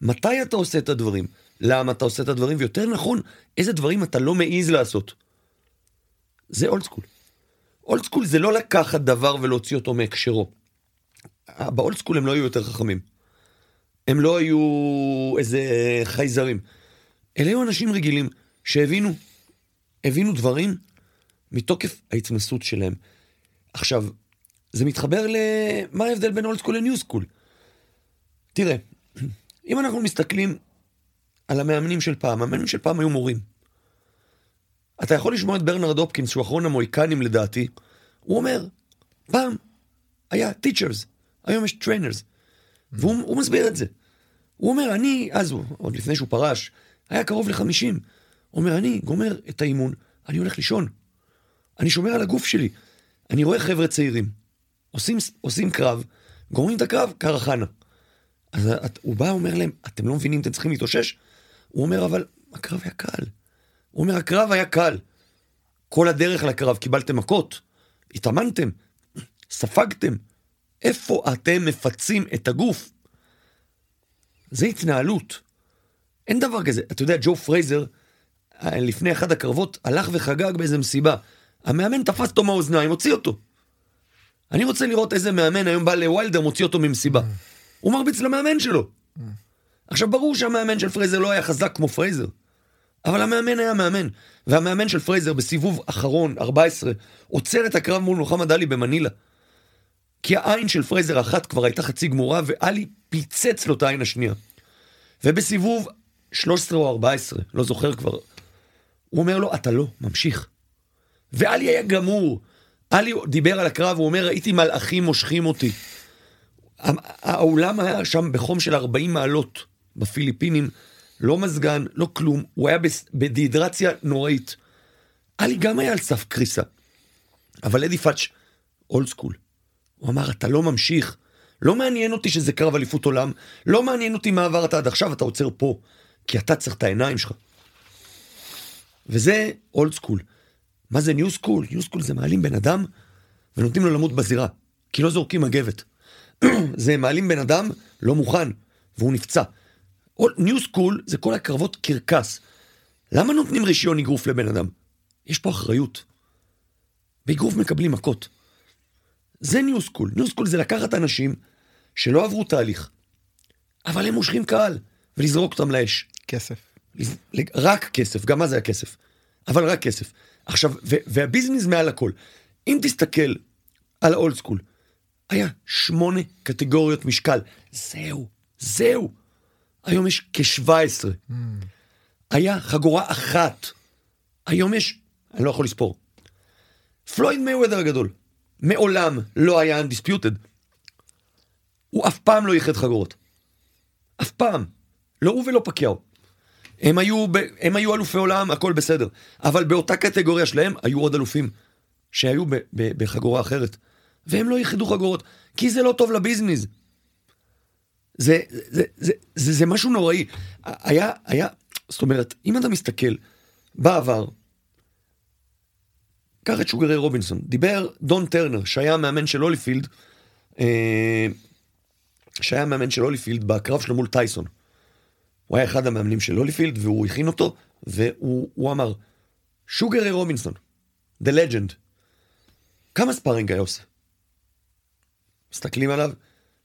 מתי אתה עושה את הדברים, למה אתה עושה את הדברים, ויותר נכון, איזה דברים אתה לא מעז לעשות. זה old school. Old school זה לא לקחת דבר ולהוציא אותו מהקשרו. ב old school הם לא היו יותר חכמים. הם לא היו איזה חייזרים. אלה היו אנשים רגילים שהבינו, הבינו דברים מתוקף ההתנסות שלהם. עכשיו, זה מתחבר למה ההבדל בין old school ל new school. תראה, אם אנחנו מסתכלים על המאמנים של פעם, המאמנים של פעם היו מורים. אתה יכול לשמוע את ברנרד הופקינס, שהוא אחרון המוהיקנים לדעתי, הוא אומר, פעם היה teachers, היום יש trainers. והוא מסביר את זה. הוא אומר, אני, אז הוא, עוד לפני שהוא פרש, היה קרוב לחמישים. הוא אומר, אני גומר את האימון, אני הולך לישון. אני שומר על הגוף שלי. אני רואה חבר'ה צעירים, עושים, עושים קרב, גומרים את הקרב, קרחנה. אז הוא בא, אומר להם, אתם לא מבינים, אתם צריכים להתאושש? הוא אומר, אבל הקרב היה קל. הוא אומר, הקרב היה קל. כל הדרך לקרב קיבלתם מכות, התאמנתם, ספגתם. איפה אתם מפצים את הגוף? זה התנהלות. אין דבר כזה. אתה יודע, ג'ו פרייזר, אה, לפני אחד הקרבות, הלך וחגג באיזה מסיבה. המאמן תפס אותו מהאוזניים, הוציא אותו. אני רוצה לראות איזה מאמן היום בא לווילדר, מוציא אותו ממסיבה. הוא מרביץ למאמן שלו. עכשיו, ברור שהמאמן של פרייזר לא היה חזק כמו פרייזר, אבל המאמן היה מאמן, והמאמן של פרייזר בסיבוב אחרון, 14, עוצר את הקרב מול מוחמד עלי במנילה. כי העין של פרייזר אחת כבר הייתה חצי גמורה, ועלי פיצץ לו את העין השנייה. ובסיבוב 13 או 14, לא זוכר כבר, הוא אומר לו, אתה לא, ממשיך. ועלי היה גמור. עלי דיבר על הקרב, הוא אומר, ראיתי מלאכים מושכים אותי. האולם היה שם בחום של 40 מעלות בפיליפינים, לא מזגן, לא כלום, הוא היה בדיהידרציה נוראית. עלי גם היה על סף קריסה. אבל אדי פאץ' old school. הוא אמר, אתה לא ממשיך. לא מעניין אותי שזה קרב אליפות עולם, לא מעניין אותי מה עברת עד עכשיו, אתה עוצר פה. כי אתה צריך את העיניים שלך. וזה old school. מה זה new school? New school זה מעלים בן אדם ונותנים לו למות בזירה. כי לא זורקים מגבת. זה מעלים בן אדם לא מוכן, והוא נפצע. New school זה כל הקרבות קרקס. למה נותנים רישיון אגרוף לבן אדם? יש פה אחריות. באגרוף מקבלים מכות. זה new school. New school זה לקחת אנשים שלא עברו תהליך, אבל הם מושכים קהל, ולזרוק אותם לאש. כסף. רק כסף, גם מה זה הכסף? אבל רק כסף. עכשיו, וה business מעל הכל. אם תסתכל על האולד סקול, היה שמונה קטגוריות משקל. זהו, זהו. היום יש כ-17. Mm. היה חגורה אחת. היום יש, אני לא יכול לספור. פלויד מייוודר הגדול, מעולם לא היה undisputed. הוא אף פעם לא ייחד חגורות. אף פעם. לא הוא ולא פקיאו. הם היו, ב, הם היו אלופי עולם, הכל בסדר. אבל באותה קטגוריה שלהם היו עוד אלופים שהיו ב, ב, בחגורה אחרת. והם לא ייחדו חגורות, כי זה לא טוב לביזנס. זה, זה, זה, זה, זה, משהו נוראי. היה, היה, זאת אומרת, אם אתה מסתכל בעבר, קח את שוגרי רובינסון, דיבר דון טרנר, שהיה מאמן של הוליפילד, אה, שהיה מאמן של הוליפילד בקרב שלו מול טייסון. הוא היה אחד המאמנים של הוליפילד והוא הכין אותו, והוא אמר, שוגרי רובינסון, The Legend, כמה ספארינג היה עושה? מסתכלים עליו,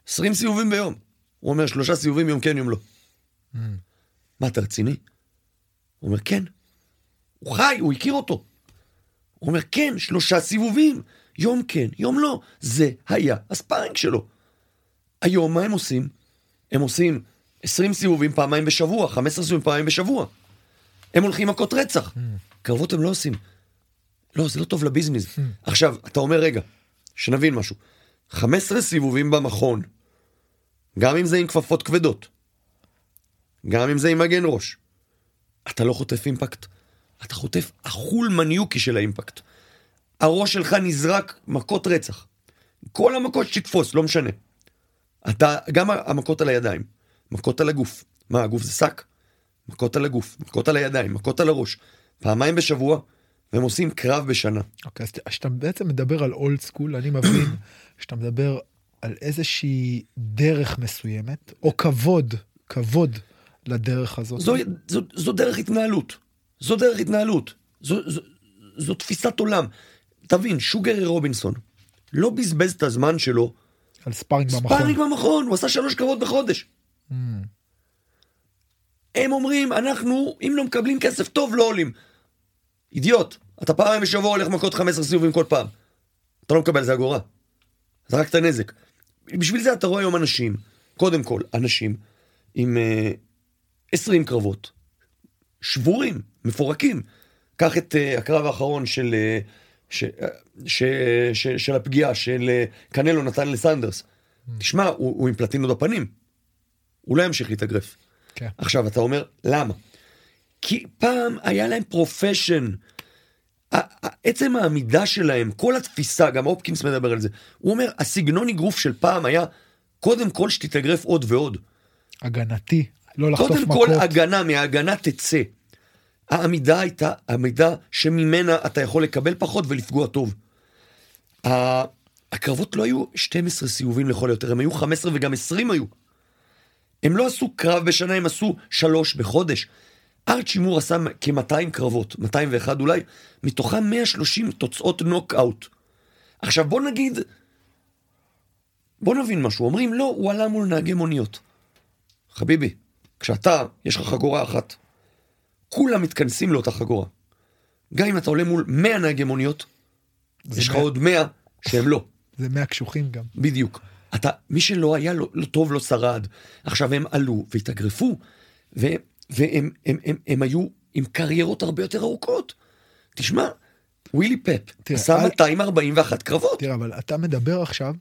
20 סיבובים ביום. הוא אומר, שלושה סיבובים יום כן, יום לא. Mm. מה, אתה רציני? הוא אומר, כן. הוא חי, הוא הכיר אותו. הוא אומר, כן, שלושה סיבובים, יום כן, יום לא. זה היה הספארינג שלו. היום מה הם עושים? הם עושים 20 סיבובים פעמיים בשבוע, 15 סיבובים פעמיים בשבוע. הם הולכים מכות רצח. Mm. קרבות הם לא עושים. לא, זה לא טוב לביזנס. Mm. עכשיו, אתה אומר, רגע, שנבין משהו. 15 סיבובים במכון, גם אם זה עם כפפות כבדות, גם אם זה עם מגן ראש, אתה לא חוטף אימפקט, אתה חוטף אכול מניוקי של האימפקט. הראש שלך נזרק מכות רצח. כל המכות שתתפוס, לא משנה. אתה, גם המכות על הידיים, מכות על הגוף. מה, הגוף זה שק? מכות על הגוף, מכות על הידיים, מכות על הראש. פעמיים בשבוע, והם עושים קרב בשנה. אוקיי, okay, אז כשאתה בעצם מדבר על אולד סקול, אני מבין שאתה מדבר על איזושהי דרך מסוימת, או כבוד, כבוד לדרך הזאת. זו, זו, זו דרך התנהלות. זו דרך התנהלות. זו, זו, זו תפיסת עולם. תבין, שוגרי רובינסון לא בזבז את הזמן שלו על ספארינג במכון. ספארינג במכון, הוא עשה שלוש קרבות בחודש. Mm. הם אומרים, אנחנו, אם לא מקבלים כסף טוב, לא עולים. אידיוט, אתה פעם בשבוע הולך מכות 15 סיבובים כל פעם. אתה לא מקבל על זה אגורה. זה רק את הנזק. בשביל זה אתה רואה היום אנשים, קודם כל, אנשים עם uh, 20 קרבות, שבורים, מפורקים. קח את אה, הקרב האחרון של, אה, ש, אה, ש, ש, של הפגיעה של אה, קנלו נתן לסונדרס. אממ. תשמע, הוא, הוא עם פלטינות בפנים. הוא לא ימשיך להתאגרף. כן. עכשיו, אתה אומר, למה? כי פעם היה להם profession. עצם העמידה שלהם, כל התפיסה, גם אופקינס מדבר על זה, הוא אומר, הסגנון אגרוף של פעם היה, קודם כל שתתאגרף עוד ועוד. הגנתי, לא לחטוף מכות. קודם כל הגנה, מההגנה תצא. העמידה הייתה עמידה שממנה אתה יכול לקבל פחות ולפגוע טוב. הקרבות לא היו 12 סיבובים לכל היותר, הם היו 15 וגם 20 היו. הם לא עשו קרב בשנה, הם עשו שלוש בחודש. ארצ'י מור עשה כ-200 קרבות, 201 אולי, מתוכם 130 תוצאות נוקאוט. עכשיו בוא נגיד, בוא נבין משהו, אומרים לא, הוא עלה מול נהגי מוניות. חביבי, כשאתה, יש לך חגורה אחת, כולם מתכנסים לאותה חגורה. גם אם אתה עולה מול 100 נהגי מוניות, יש לך עוד 100 שהם לא. זה 100 קשוחים גם. בדיוק. אתה, מי שלא היה לא, לא טוב לא שרד. עכשיו הם עלו והתאגרפו, ו, והם הם, הם, הם היו עם קריירות הרבה יותר ארוכות. תשמע, ווילי פפ תראה, עשה אל- 241 קרבות. תראה, אבל אתה מדבר עכשיו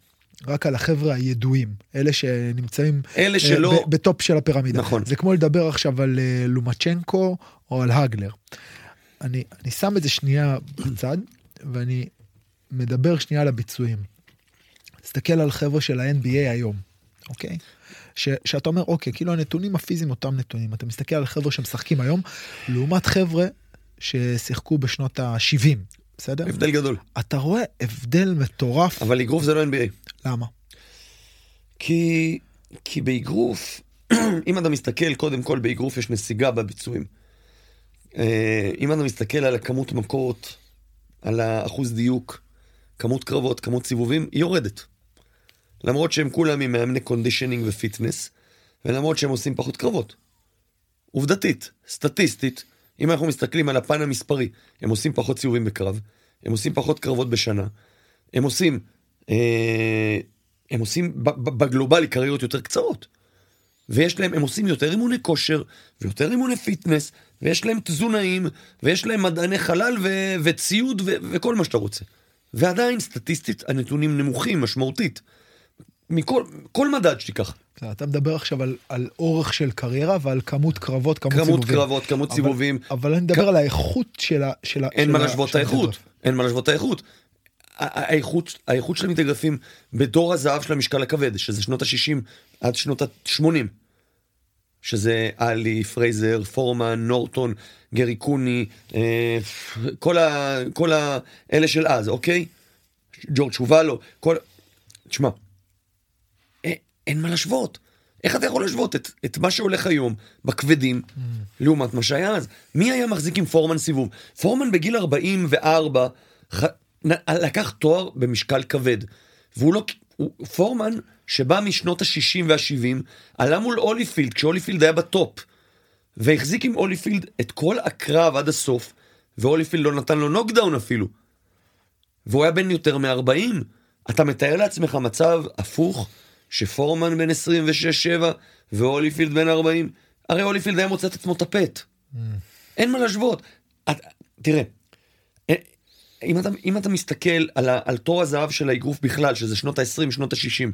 רק על החבר'ה הידועים, אלה שנמצאים אלה אה, שלא... ב- בטופ של הפירמידה. נכון. זה כמו לדבר עכשיו על אה, לומצ'נקו או על הגלר. אני, אני שם את זה שנייה בצד, ואני מדבר שנייה על הביצועים. תסתכל על חבר'ה של ה-NBA היום, אוקיי? ש, שאתה אומר, אוקיי, כאילו הנתונים הפיזיים אותם נתונים. אתה מסתכל על חבר'ה שמשחקים היום, לעומת חבר'ה ששיחקו בשנות ה-70, בסדר? הבדל גדול. אתה רואה הבדל מטורף. אבל אגרוף זה לא NBA. למה? כי, כי באגרוף, אם אתה מסתכל, קודם כל באגרוף יש נסיגה בביצועים. אה, אם אתה מסתכל על הכמות מכות, על האחוז דיוק, כמות קרבות, כמות סיבובים, היא יורדת. למרות שהם כולם עם מאמני conditioning ו fitness, ולמרות שהם עושים פחות קרבות. עובדתית, סטטיסטית, אם אנחנו מסתכלים על הפן המספרי, הם עושים פחות סיבובים בקרב, הם עושים פחות קרבות בשנה, הם עושים, אה, הם עושים בגלובלי קריירות יותר קצרות. ויש להם, הם עושים יותר אימוני כושר, ויותר אימוני fitness, ויש להם תזונאים, ויש להם מדעני חלל ו- וציוד ו- וכל מה שאתה רוצה. ועדיין, סטטיסטית, הנתונים נמוכים משמעותית. מכל כל מדד שתיקח. אתה מדבר עכשיו על, על אורך של קריירה ועל כמות קרבות, כמות, כמות סיבובים. קרבות, כמות אבל- סיבובים. אבל אני מדבר על האיכות של ה... של אין של מה להשוות את האיכות. אין מה להשוות את האיכות. האיכות, האיכות של המתאגרפים בדור הזהב של המשקל הכבד, שזה שנות ה-60 עד שנות ה-80, שזה עלי, פרייזר, פורמן, נורטון, גרי קוני, אה, כל, ה, כל ה, אלה של אז, אוקיי? ג'ורג' צ'ובאלו, כל... תשמע, אין מה להשוות. איך אתה יכול להשוות את, את מה שהולך היום בכבדים לעומת מה שהיה אז? מי היה מחזיק עם פורמן סיבוב? פורמן בגיל 44 ח... לקח תואר במשקל כבד. והוא לא... הוא, פורמן שבא משנות ה-60 וה-70 עלה מול הוליפילד כשהוליפילד היה ב top. והחזיק עם הוליפילד את כל הקרב עד הסוף והוליפילד לא נתן לו נוקדאון אפילו. והוא היה בן יותר מ-40, אתה מתאר לעצמך מצב הפוך, שפורמן בן 26-7 והוליפילד בן 40, הרי הוליפילד היה מוצא את עצמו טפט. אין מה להשוות. את, תראה, אה, אם אתה, אם אתה מסתכל על, על תור הזהב של האגרוף בכלל, שזה שנות ה-20, שנות ה-60,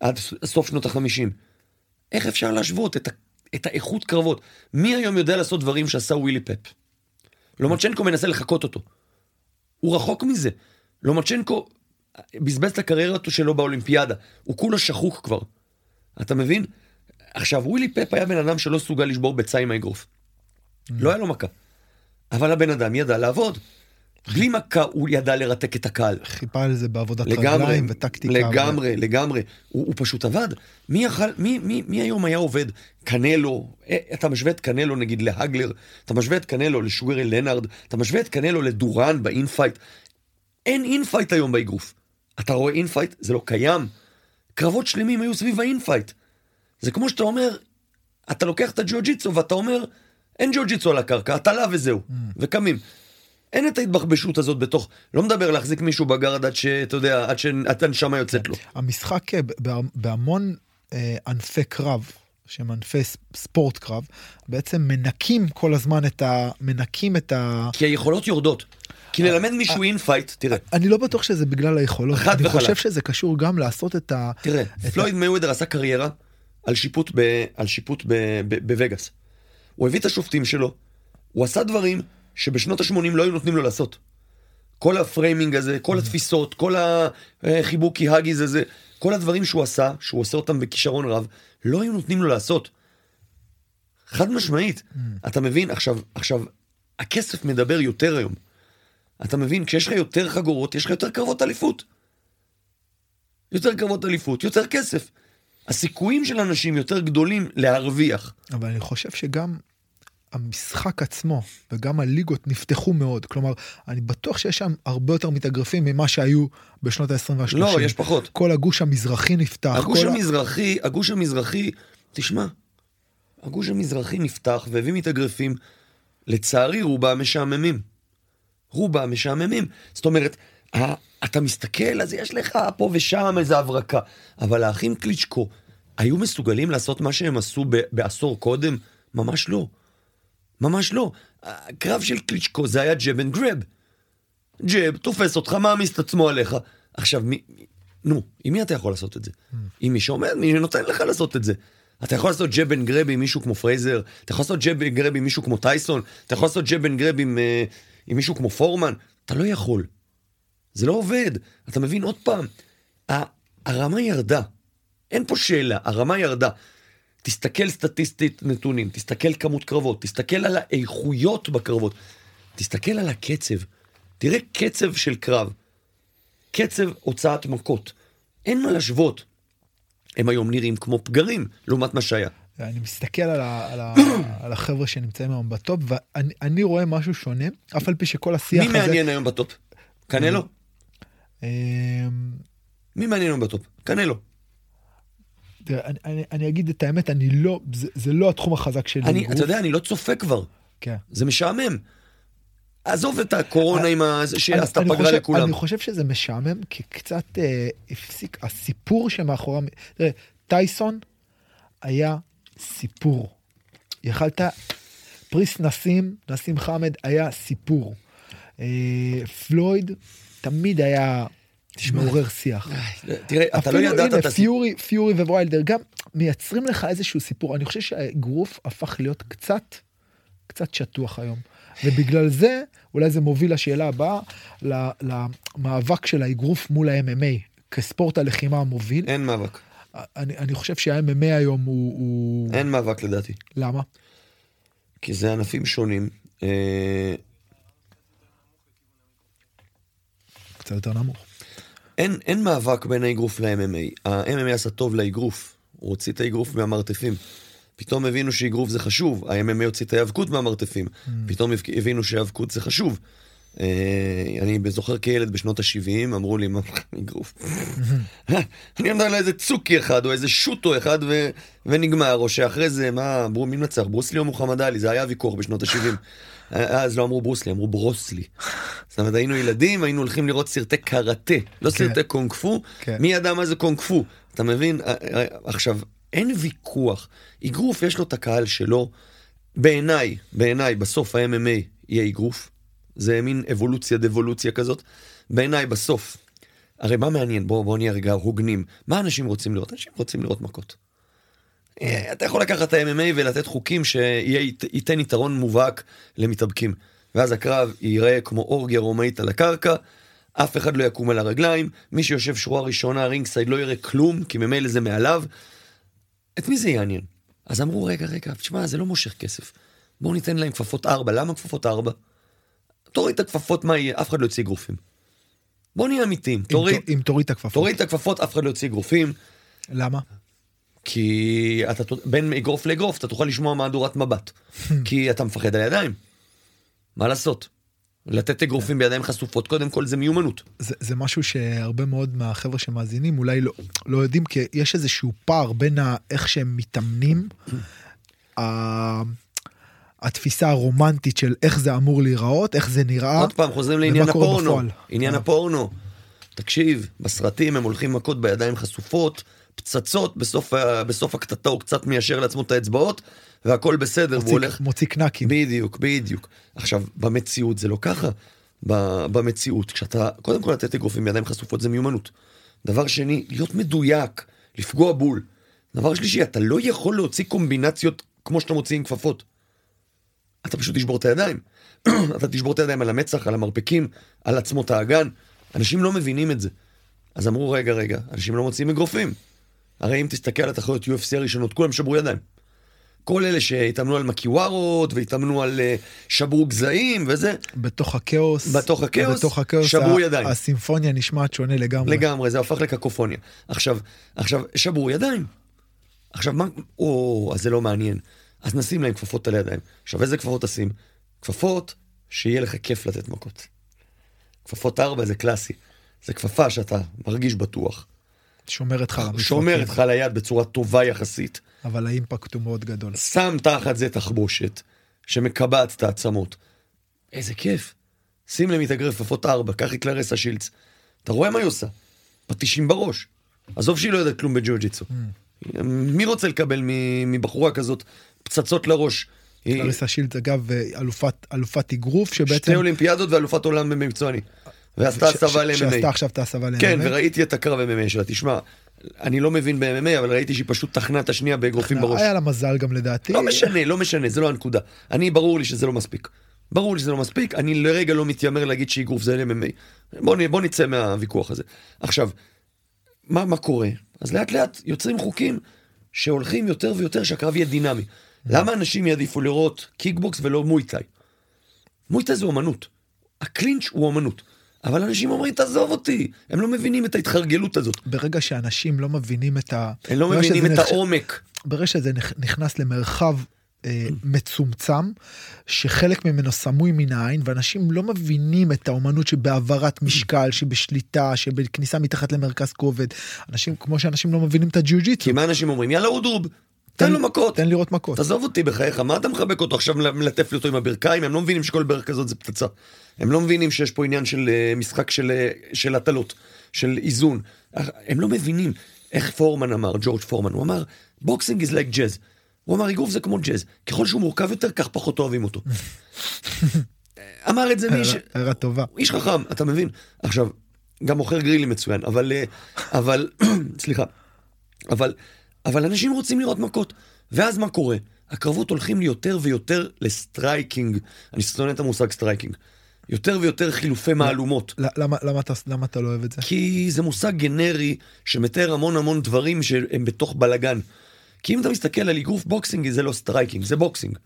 עד סוף שנות ה-50, איך אפשר להשוות את, ה, את האיכות קרבות? מי היום יודע לעשות דברים שעשה ווילי פפ? לומצ'נקו מנסה לחקות אותו. הוא רחוק מזה. לומצ'נקו בזבז את הקריירה שלו באולימפיאדה, הוא כולו שחוק כבר. אתה מבין? עכשיו, ווילי פפ היה בן אדם שלא סוגל לשבור ביצה עם האגרוף. לא היה לו מכה. אבל הבן אדם ידע לעבוד. בלי מכה הוא ידע לרתק את הקהל. חיפה על זה בעבודת רגליים וטקטיקה. לגמרי, לגמרי. הוא, הוא פשוט עבד. מי, יכל, מי, מי, מי היום היה עובד? קנלו, אה, אתה משווה את קנלו נגיד להגלר, אתה משווה את קנלו לשוגר ריי לנארד, אתה משווה את קנלו לדורן ב infight. אין infight היום באגרוף. אתה רואה infight? זה לא קיים. קרבות שלמים היו סביב ה infight. זה כמו שאתה אומר, אתה לוקח את הג'ו-ג'יצו ואתה אומר, אין ג'ו-ג'יצו על הקרקע, אתה לה וזהו, וקמים. אין את ההתבחבשות הזאת בתוך, לא מדבר להחזיק מישהו ב guard עד שאתה יודע, עד שהנשמה יוצאת לו. המשחק אה, בהמון אה, ענפי קרב, שהם ענפי ספורט קרב, בעצם מנקים כל הזמן את ה... מנקים את ה... כי היכולות יורדות. כי ללמד מישהו infight, תראה, אני לא בטוח שזה בגלל היכולות. חד אני וחלק. חושב שזה קשור גם לעשות את ה... תראה, פלויד מייוות'ר עשה קריירה על שיפוט, בווגאס. הוא הביא את השופטים שלו, הוא עשה דברים שבשנות ה-80 לא היו נותנים לו לעשות. כל ה framing הזה, כל התפיסות, כל החיבוקי האגיז הזה, כל הדברים שהוא עשה, שהוא עושה אותם בכישרון רב, לא היו נותנים לו לעשות. חד משמעית. אתה מבין? עכשיו, עכשיו, הכסף מדבר יותר היום. אתה מבין? כשיש לך יותר חגורות, יש לך יותר קרבות אליפות. יותר קרבות אליפות, יותר כסף. הסיכויים של אנשים יותר גדולים להרוויח. אבל אני חושב שגם המשחק עצמו וגם הליגות נפתחו מאוד. כלומר, אני בטוח שיש שם הרבה יותר מתאגרפים ממה שהיו בשנות ה-20 וה-30. לא, יש פחות. כל הגוש המזרחי נפתח. הגוש כל ה- המזרחי, הגוש המזרחי, תשמע, הגוש המזרחי נפתח והביא מתאגרפים, לצערי רובם משעממים. רובם משעממים. זאת אומרת, אתה מסתכל, אז יש לך פה ושם איזה הברקה. אבל האחים קליצ'קו היו מסוגלים לעשות מה שהם עשו בעשור קודם? ממש לא. ממש לא. הקרב של קליצ'קו זה היה jab and grab. jab, תופס אותך, מעמיס את עצמו עליך. עכשיו, מי, נו, עם מי אתה יכול לעשות את זה? Mm. עם מי שעומד, מי שנותן לך לעשות את זה. אתה יכול לעשות jab and grab עם מישהו כמו פרייזר, אתה יכול לעשות jab and grab עם מישהו כמו טייסון, אתה יכול לעשות jab and grab עם, uh, עם מישהו כמו פורמן, אתה לא יכול. זה לא עובד. אתה מבין עוד פעם, הרמה ירדה. אין פה שאלה, הרמה ירדה. תסתכל סטטיסטית נתונים, תסתכל כמות קרבות, תסתכל על האיכויות בקרבות, תסתכל על הקצב. תראה קצב של קרב, קצב הוצאת מכות. אין מה להשוות. הם היום נראים כמו פגרים לעומת מה שהיה. אני מסתכל על, ה, על, ה, על החבר'ה שנמצאים היום בטופ ואני רואה משהו שונה אף על פי שכל השיח מי הזה... מי מעניין היום ב top? קנלו? אמ, מי מעניין היום ב top? קנלו. תראה, אני, אני, אני אגיד את האמת, אני לא, זה, זה לא התחום החזק שלי. אני, אתה יודע, אני לא צופה כבר. כן. זה משעמם. עזוב את הקורונה עם ה... שעשתה פגרה לכולם. אני חושב שזה משעמם, כי קצת אה, הפסיק, הסיפור שמאחורי... תראה, טייסון היה סיפור. יכלת... פרינס נסים, נסים חמד היה סיפור. אה, פלויד תמיד היה מעורר שיח. תראה, אתה לא ידעת את הסיפור. פיורי, פיורי וויילדר גם מייצרים לך איזשהו סיפור. אני חושב שהאגרוף הפך להיות קצת, קצת שטוח היום. ובגלל זה, אולי זה מוביל לשאלה הבאה, למאבק של האגרוף מול ה-MMA, כספורט הלחימה המוביל. אין מאבק. אני, אני חושב שה-MMA היום הוא, הוא... אין מאבק לדעתי. למה? כי זה ענפים שונים. אה, קצת יותר נמוך. אין, אין מאבק בין האגרוף ל-MMA. ה-MMA עשה טוב לאגרוף, הוא הוציא את האגרוף מהמרתפים. פתאום הבינו שאגרוף זה חשוב, ה-MMA הוציא את ההיאבקות מהמרתפים. Mm. פתאום הבינו שהיאבקות זה חשוב. אה, אני זוכר כילד בשנות ה-70, אמרו לי, מה, אגרוף. אני אומר לה איזה צוקי אחד, או איזה שוטו אחד, ו... ונגמר, או שאחרי זה, מה, מי מנצח, ברוסלי או מוחמד עלי, זה היה ויכוח בשנות ה-70. אז לא אמרו ברוסלי, אמרו ברוסלי. זאת אומרת, היינו ילדים, היינו הולכים לראות סרטי קראטה, לא כן. סרטי קונג פו. כן. מי ידע מה זה קונג פו? אתה מבין? עכשיו, אין ויכוח. אגרוף יש לו את הקהל שלו. בעיניי, בעיניי, בסוף ה-MMA יהיה אגרוף. זה מין אבולוציה דבולוציה כזאת. בעיניי, בסוף. הרי מה מעניין? בואו בוא נהיה רגע הוגנים. מה אנשים רוצים לראות? אנשים רוצים לראות מכות. אה, אתה יכול לקחת את ה-MMA ולתת חוקים שייתן יתרון מובהק למתאבקים. ואז הקרב ייראה כמו אורגיה רומאית על הקרקע, אף אחד לא יקום על הרגליים, מי שיושב שורה ראשונה, רינגסייד, לא יראה כלום, כי ממילא זה מעליו. את מי זה יעניין? אז אמרו, רגע, רגע, תשמע, זה לא מושך כסף. בואו ניתן להם כפפות ארבע. למה כפפות ארבע? תוריד את הכפפות, מה יהיה? אף אחד לא יוציא אגרופים. בוא נהיה אמיתיים. תוריד, אם תוריד את הכפפות. תוריד את הכפפות, אף אחד לא יוציא אגרופים. למה? כי אתה בין אגרוף לאגרוף אתה תוכל לשמוע מהדורת מבט. כי אתה מפחד על הידיים. מה לעשות? לתת אגרופים בידיים חשופות, קודם כל זה מיומנות. זה, זה משהו שהרבה מאוד מהחבר'ה שמאזינים אולי לא, לא יודעים, כי יש איזשהו פער בין איך שהם מתאמנים, התפיסה הרומנטית של איך זה אמור להיראות, איך זה נראה. עוד פעם, חוזרים לעניין הפורנו. עניין אה. הפורנו. תקשיב, בסרטים הם הולכים מכות בידיים חשופות, פצצות, בסוף, בסוף הקטטה הוא קצת מיישר לעצמו את האצבעות, והכל בסדר, מוציא, והוא הולך... מוציא קנקים. בדיוק, בדיוק. עכשיו, במציאות זה לא ככה. במציאות, כשאתה, קודם כל לתת אגרופים בידיים חשופות זה מיומנות. דבר שני, להיות מדויק, לפגוע בול. דבר שלישי, אתה לא יכול להוציא קומבינציות כמו שאתה מוציא עם כפפות. אתה פשוט תשבור את הידיים. אתה תשבור את הידיים על המצח, על המרפקים, על עצמות האגן. אנשים לא מבינים את זה. אז אמרו, רגע, רגע, אנשים לא מוציאים אגרופים. הרי אם תסתכל על התחרויות UFC הראשונות, כולם שברו ידיים. כל אלה שהתאמנו על מקיווארות והתאמנו על uh, שברו גזעים וזה. בתוך הכאוס. בתוך הכאוס, בתוך הכאוס שברו ידיים. הסימפוניה נשמעת שונה לגמרי. לגמרי, זה הפך לקקופוניה. עכשיו, עכשיו, שברו ידיים. עכשיו מה, או, אז זה לא מעניין. אז נשים להם כפפות על הידיים. עכשיו איזה כפפות תשים? כפפות שיהיה לך כיף לתת מכות. כפפות ארבע זה קלאסי. זה כפפה שאתה מרגיש בטוח. שומרת לך. שומרת לך על היד בצורה טובה יחסית. אבל האימפקט הוא מאוד גדול. שם תחת זה תחבושת שמקבעת את העצמות. איזה כיף. שים למתאגרף עפות ארבע, קח את קלרסה שילץ. אתה רואה מה היא עושה? פטישים בראש. עזוב שהיא לא יודעת כלום בג'ו-ג'יצו. מי רוצה לקבל מבחורה כזאת פצצות לראש? היא קלריסה שילד אגב אלופת אלופת אגרוף שתי שבעצם אולימפיאדות ואלופת עולם במקצועני. ועשתה הסבה ש- ל-MMA. שעשתה עכשיו את ההסבה ל-MMA. כן, וראיתי את הקרב MMA שלה. תשמע, אני לא מבין ב-MMA, אבל ראיתי שהיא פשוט טחנה את השנייה באגרופים בראש. היה לה מזל גם לדעתי. לא משנה, לא משנה, זה לא הנקודה. אני, ברור לי שזה לא מספיק. ברור לי שזה לא מספיק, אני לרגע לא מתיימר להגיד שאגרוף זה MMA. בוא, נצא מהוויכוח הזה. עכשיו, מה, מה קורה? אז לאט לאט יוצרים חוקים שהולכים יותר ויותר שהקרב יהיה דינמי. למה אנשים יעדיפו לראות קיקבוקס ולא מויטאי? מויטאי זה אומנות. ה clinch הוא אומנות. אבל אנשים אומרים, תעזוב אותי. הם לא מבינים את ההתחרגלות הזאת. ברגע שאנשים לא מבינים את ה... הם לא מבינים את נחש- העומק. ברגע שזה נכ- נכנס למרחב אה, מצומצם שחלק ממנו סמוי מן העין ואנשים לא מבינים את האומנות שבהעברת משקל שבשליטה שבכניסה מתחת למרכז כובד אנשים כמו שאנשים לא מבינים את הג'יוג'יטסו. כי מה אנשים אומרים? יאללה אודרוב, תן לו מכות. תן לראות מכות. תעזוב אותי בחייך, מה אתה מחבק אותו עכשיו מלטף לי אותו עם הברכיים? הם לא מבינים שכל ברך כזאת זה פצצה. הם לא מבינים שיש פה עניין של אה, משחק של, אה, של הטלות, של איזון. הם לא מבינים איך פורמן אמר, ג'ורג' פורמן, הוא אמר, boxing is like jazz. הוא אמר, אגרוף זה כמו ג'אז. ככל שהוא מורכב יותר, כך פחות אוהבים אותו. אמר את זה מי ש... הערה- הערה טובה. איש חכם, אתה מבין? עכשיו, גם מוכר גרילים מצוין, אבל, אה, אבל, סליחה, אבל, אבל אנשים רוצים לראות מכות. ואז מה קורה? הקרבות הולכים לי יותר ויותר ל striking. אני שונא את המושג striking. יותר ויותר חילופי מהלומות. למה למה אתה למה אתה לא אוהב את זה? כי זה מושג גנרי שמתאר המון המון דברים שהם בתוך בלגן. כי אם אתה מסתכל על אגרוף boxing זה לא striking, זה boxing.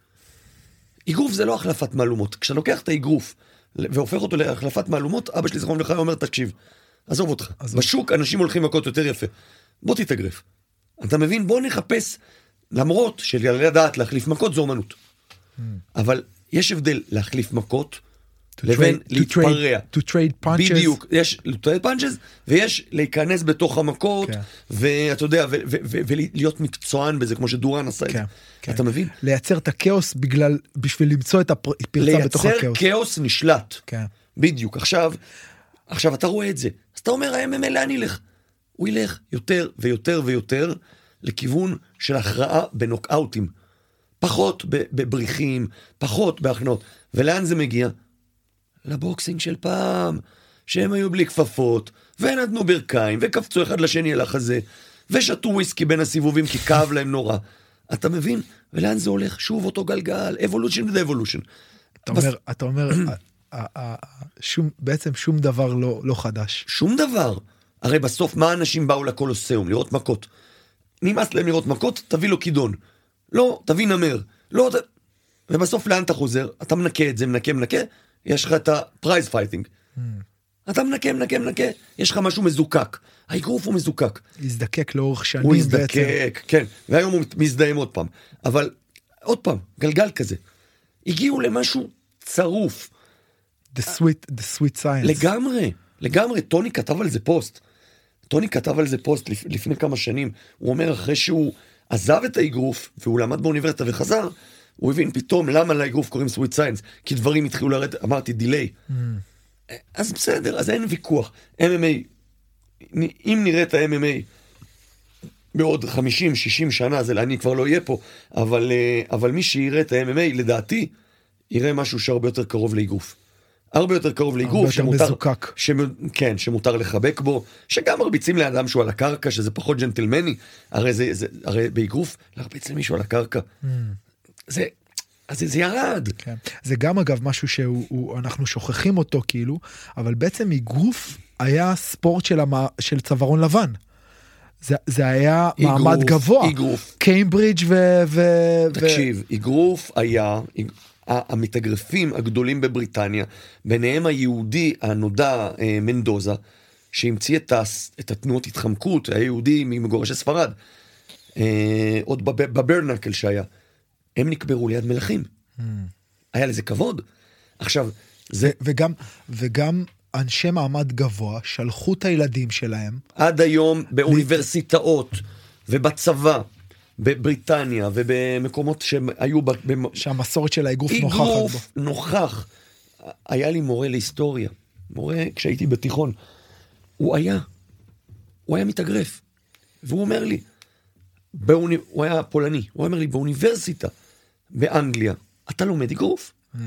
אגרוף זה לא החלפת מהלומות. כשאתה לוקח את האגרוף והופך אותו להחלפת מהלומות, אבא שלי זכרון לך אומר תקשיב, עזוב אותך. עזוב. בשוק אנשים הולכים מכות יותר יפה. בוא תתאגרף. אתה מבין? בוא נחפש, למרות שלדעת להחליף מכות זו אומנות. Hmm. אבל יש הבדל להחליף מכות לבין trade- to להתפרע. trade- to trade punches. בדיוק, יש ל trade punches ויש להיכנס בתוך המכות כן. ואתה יודע ולהיות מקצוען בזה כמו שדוראן עשה את זה. כן, כן. אתה מבין? לייצר את הכאוס בגלל בשביל למצוא את הפרצה בתוך לייצר הכאוס. כאוס נשלט. כן. בדיוק. עכשיו, עכשיו אתה רואה את זה. אז אתה אומר ה-MMA לאן ילך? הוא ילך יותר ויותר ויותר לכיוון של הכרעה בנוקאוטים. פחות בבריחים, פחות בהכנעות. ולאן זה מגיע? ל boxing של פעם, שהם היו בלי כפפות, ונתנו ברכיים, וקפצו אחד לשני על החזה, ושתו וויסקי בין הסיבובים כי כאב להם נורא. אתה מבין? ולאן זה הולך? שוב אותו גלגל, evolution ו devolution. אתה אומר אתה אומר שום בעצם שום דבר לא לא חדש. שום דבר. הרי בסוף מה אנשים באו לקולוסיאום? לראות מכות. נמאס להם לראות מכות, תביא לו כידון. לא, תביא נמר. לא, ת... ובסוף לאן אתה חוזר? אתה מנקה את זה, מנקה, מנקה, יש לך את ה prize fighting. אתה מנקה, מנקה, מנקה, יש לך משהו מזוקק. האגרוף הוא מזוקק. הזדקק לאורך שנים הוא בעצם. הזדקק, כן, והיום הוא מזדהם עוד פעם. אבל עוד פעם, גלגל כזה. הגיעו למשהו צרוף. The sweet the sweet science. לגמרי, לגמרי, טוני כתב על זה פוסט. טוני כתב על זה פוסט לפ, לפני כמה שנים, הוא אומר אחרי שהוא עזב את האגרוף והוא למד באוניברסיטה וחזר, הוא הבין פתאום למה לאגרוף קוראים sweet science, כי דברים התחילו לרדת, אמרתי delay. אז בסדר, אז אין ויכוח. MMA, אם נראה את ה-MMA בעוד 50-60 שנה, זה אני כבר לא אהיה פה, אבל, אה, אבל מי שיראה את ה-MMA, לדעתי, יראה משהו שהרבה יותר קרוב לאגרוף. הרבה יותר קרוב לאגרוף, יותר מזוקק. שמ... כן, שמותר לחבק בו, שגם מרביצים לאדם שהוא על הקרקע, שזה פחות ג'נטלמני, הרי זה, זה הרי באגרוף, להרביץ למישהו על הקרקע. זה, אז זה, זה ירד. כן. זה גם אגב משהו שאנחנו שוכחים אותו כאילו, אבל בעצם אגרוף היה ספורט של, המ... של צווארון לבן. זה, זה היה אגרוף, מעמד גבוה. אגרוף. קיימברידג' ו... ו... תקשיב, אגרוף היה, המתאגרפים הגדולים בבריטניה, ביניהם היהודי הנודע אה, מנדוזה, שהמציא את, הס- את התנועות התחמקות, היה יהודי ממגורשי ספרד, אה, עוד בב- בברנקל שהיה, הם נקברו ליד מלכים. היה לזה כבוד. עכשיו, זה וגם, וגם אנשי מעמד גבוה שלחו את הילדים שלהם, עד היום באוניברסיטאות ובצבא, בבריטניה ובמקומות שהם היו ב- במ- שהמסורת של האגרוף נוכחת בו. אגרוף נוכח. היה לי מורה להיסטוריה, מורה כשהייתי בתיכון. הוא היה, הוא היה מתאגרף. והוא אומר לי, באוני... הוא היה פולני, הוא אומר לי, באוניברסיטה באנגליה, אתה לומד אגרוף. אה,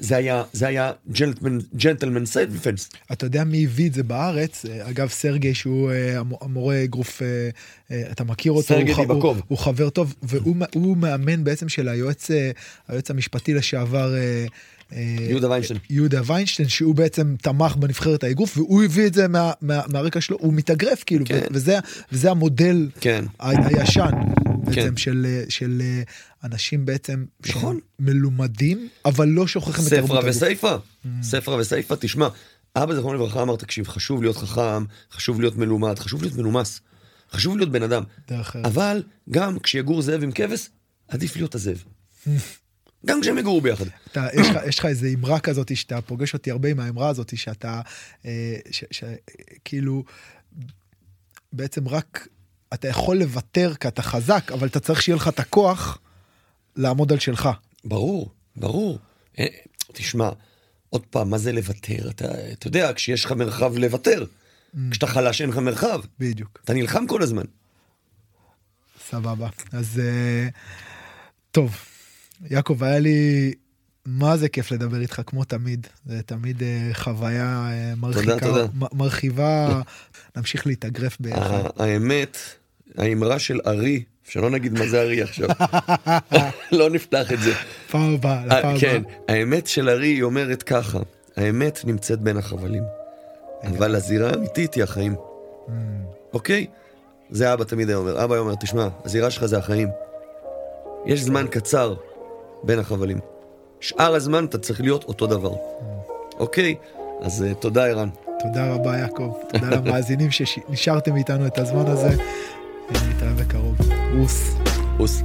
זה היה, זה היה ג'נטלמן, ג'נטלמן סלפנס. אתה יודע מי הביא את זה בארץ? אה, אגב, סרגי, שהוא אה, המ- המורה אגרוף, אה, אה, אתה מכיר אותו, סרגי הוא, הוא. הוא חבר טוב, והוא מאמן בעצם של היועץ, אה, היועץ המשפטי לשעבר. אה, יהודה ויינשטיין. יהודה ויינשטיין שהוא בעצם תמך בנבחרת האגרוף והוא הביא את זה מה, מה, מהרקע שלו הוא מתאגרף כאילו כן. וזה וזה המודל כן. ה- הישן בעצם כן. של של אה, אנשים בעצם נכון. מלומדים אבל לא שוכחים את תרבות ספרה הגוף. וסייפה, ספרה וסייפה, תשמע, אבא זכרונו לברכה אמר, תקשיב, חשוב להיות חכם, חשוב להיות מלומד, חשוב להיות מנומס, חשוב להיות בן אדם. אבל גם כשיגור זאב עם כבש, עדיף להיות הזאב. גם כשהם יגורו ביחד. אתה, יש, לך, יש לך איזה אמרה כזאת שאתה פוגש אותי הרבה עם האמרה הזאת שאתה אה, ש, ש, כאילו בעצם רק אתה יכול לוותר כי אתה חזק אבל אתה צריך שיהיה לך את הכוח לעמוד על שלך. ברור, ברור. אה, תשמע, עוד פעם, מה זה לוותר? אתה, אתה יודע, כשיש לך מרחב לוותר. כשאתה חלש אין לך מרחב. בדיוק. אתה נלחם כל הזמן. סבבה. אז אה, טוב, יעקב היה לי מה זה כיף לדבר איתך כמו תמיד זה תמיד אה, חוויה אה, מרחיקה תודה. מ- מרחיבה נמשיך להתאגרף ביחד. האמת, האמרה של ארי, שלא נגיד מה זה ארי עכשיו, לא נפתח את זה. פעם הבאה, אה, לפעם כן, הבאה. האמת של ארי היא אומרת ככה, האמת נמצאת בין החבלים, אבל הזירה האמיתית היא החיים. Mm. אוקיי? זה אבא תמיד היה אומר. אבא היה אומר, תשמע, הזירה שלך זה החיים. יש זמן קצר בין החבלים. שאר הזמן אתה צריך להיות אותו דבר. אוקיי? אז אה, תודה ערן. תודה רבה יעקב, תודה למאזינים שנשארתם איתנו את הזמן הזה. נתראה בקרוב. רוס. אוס.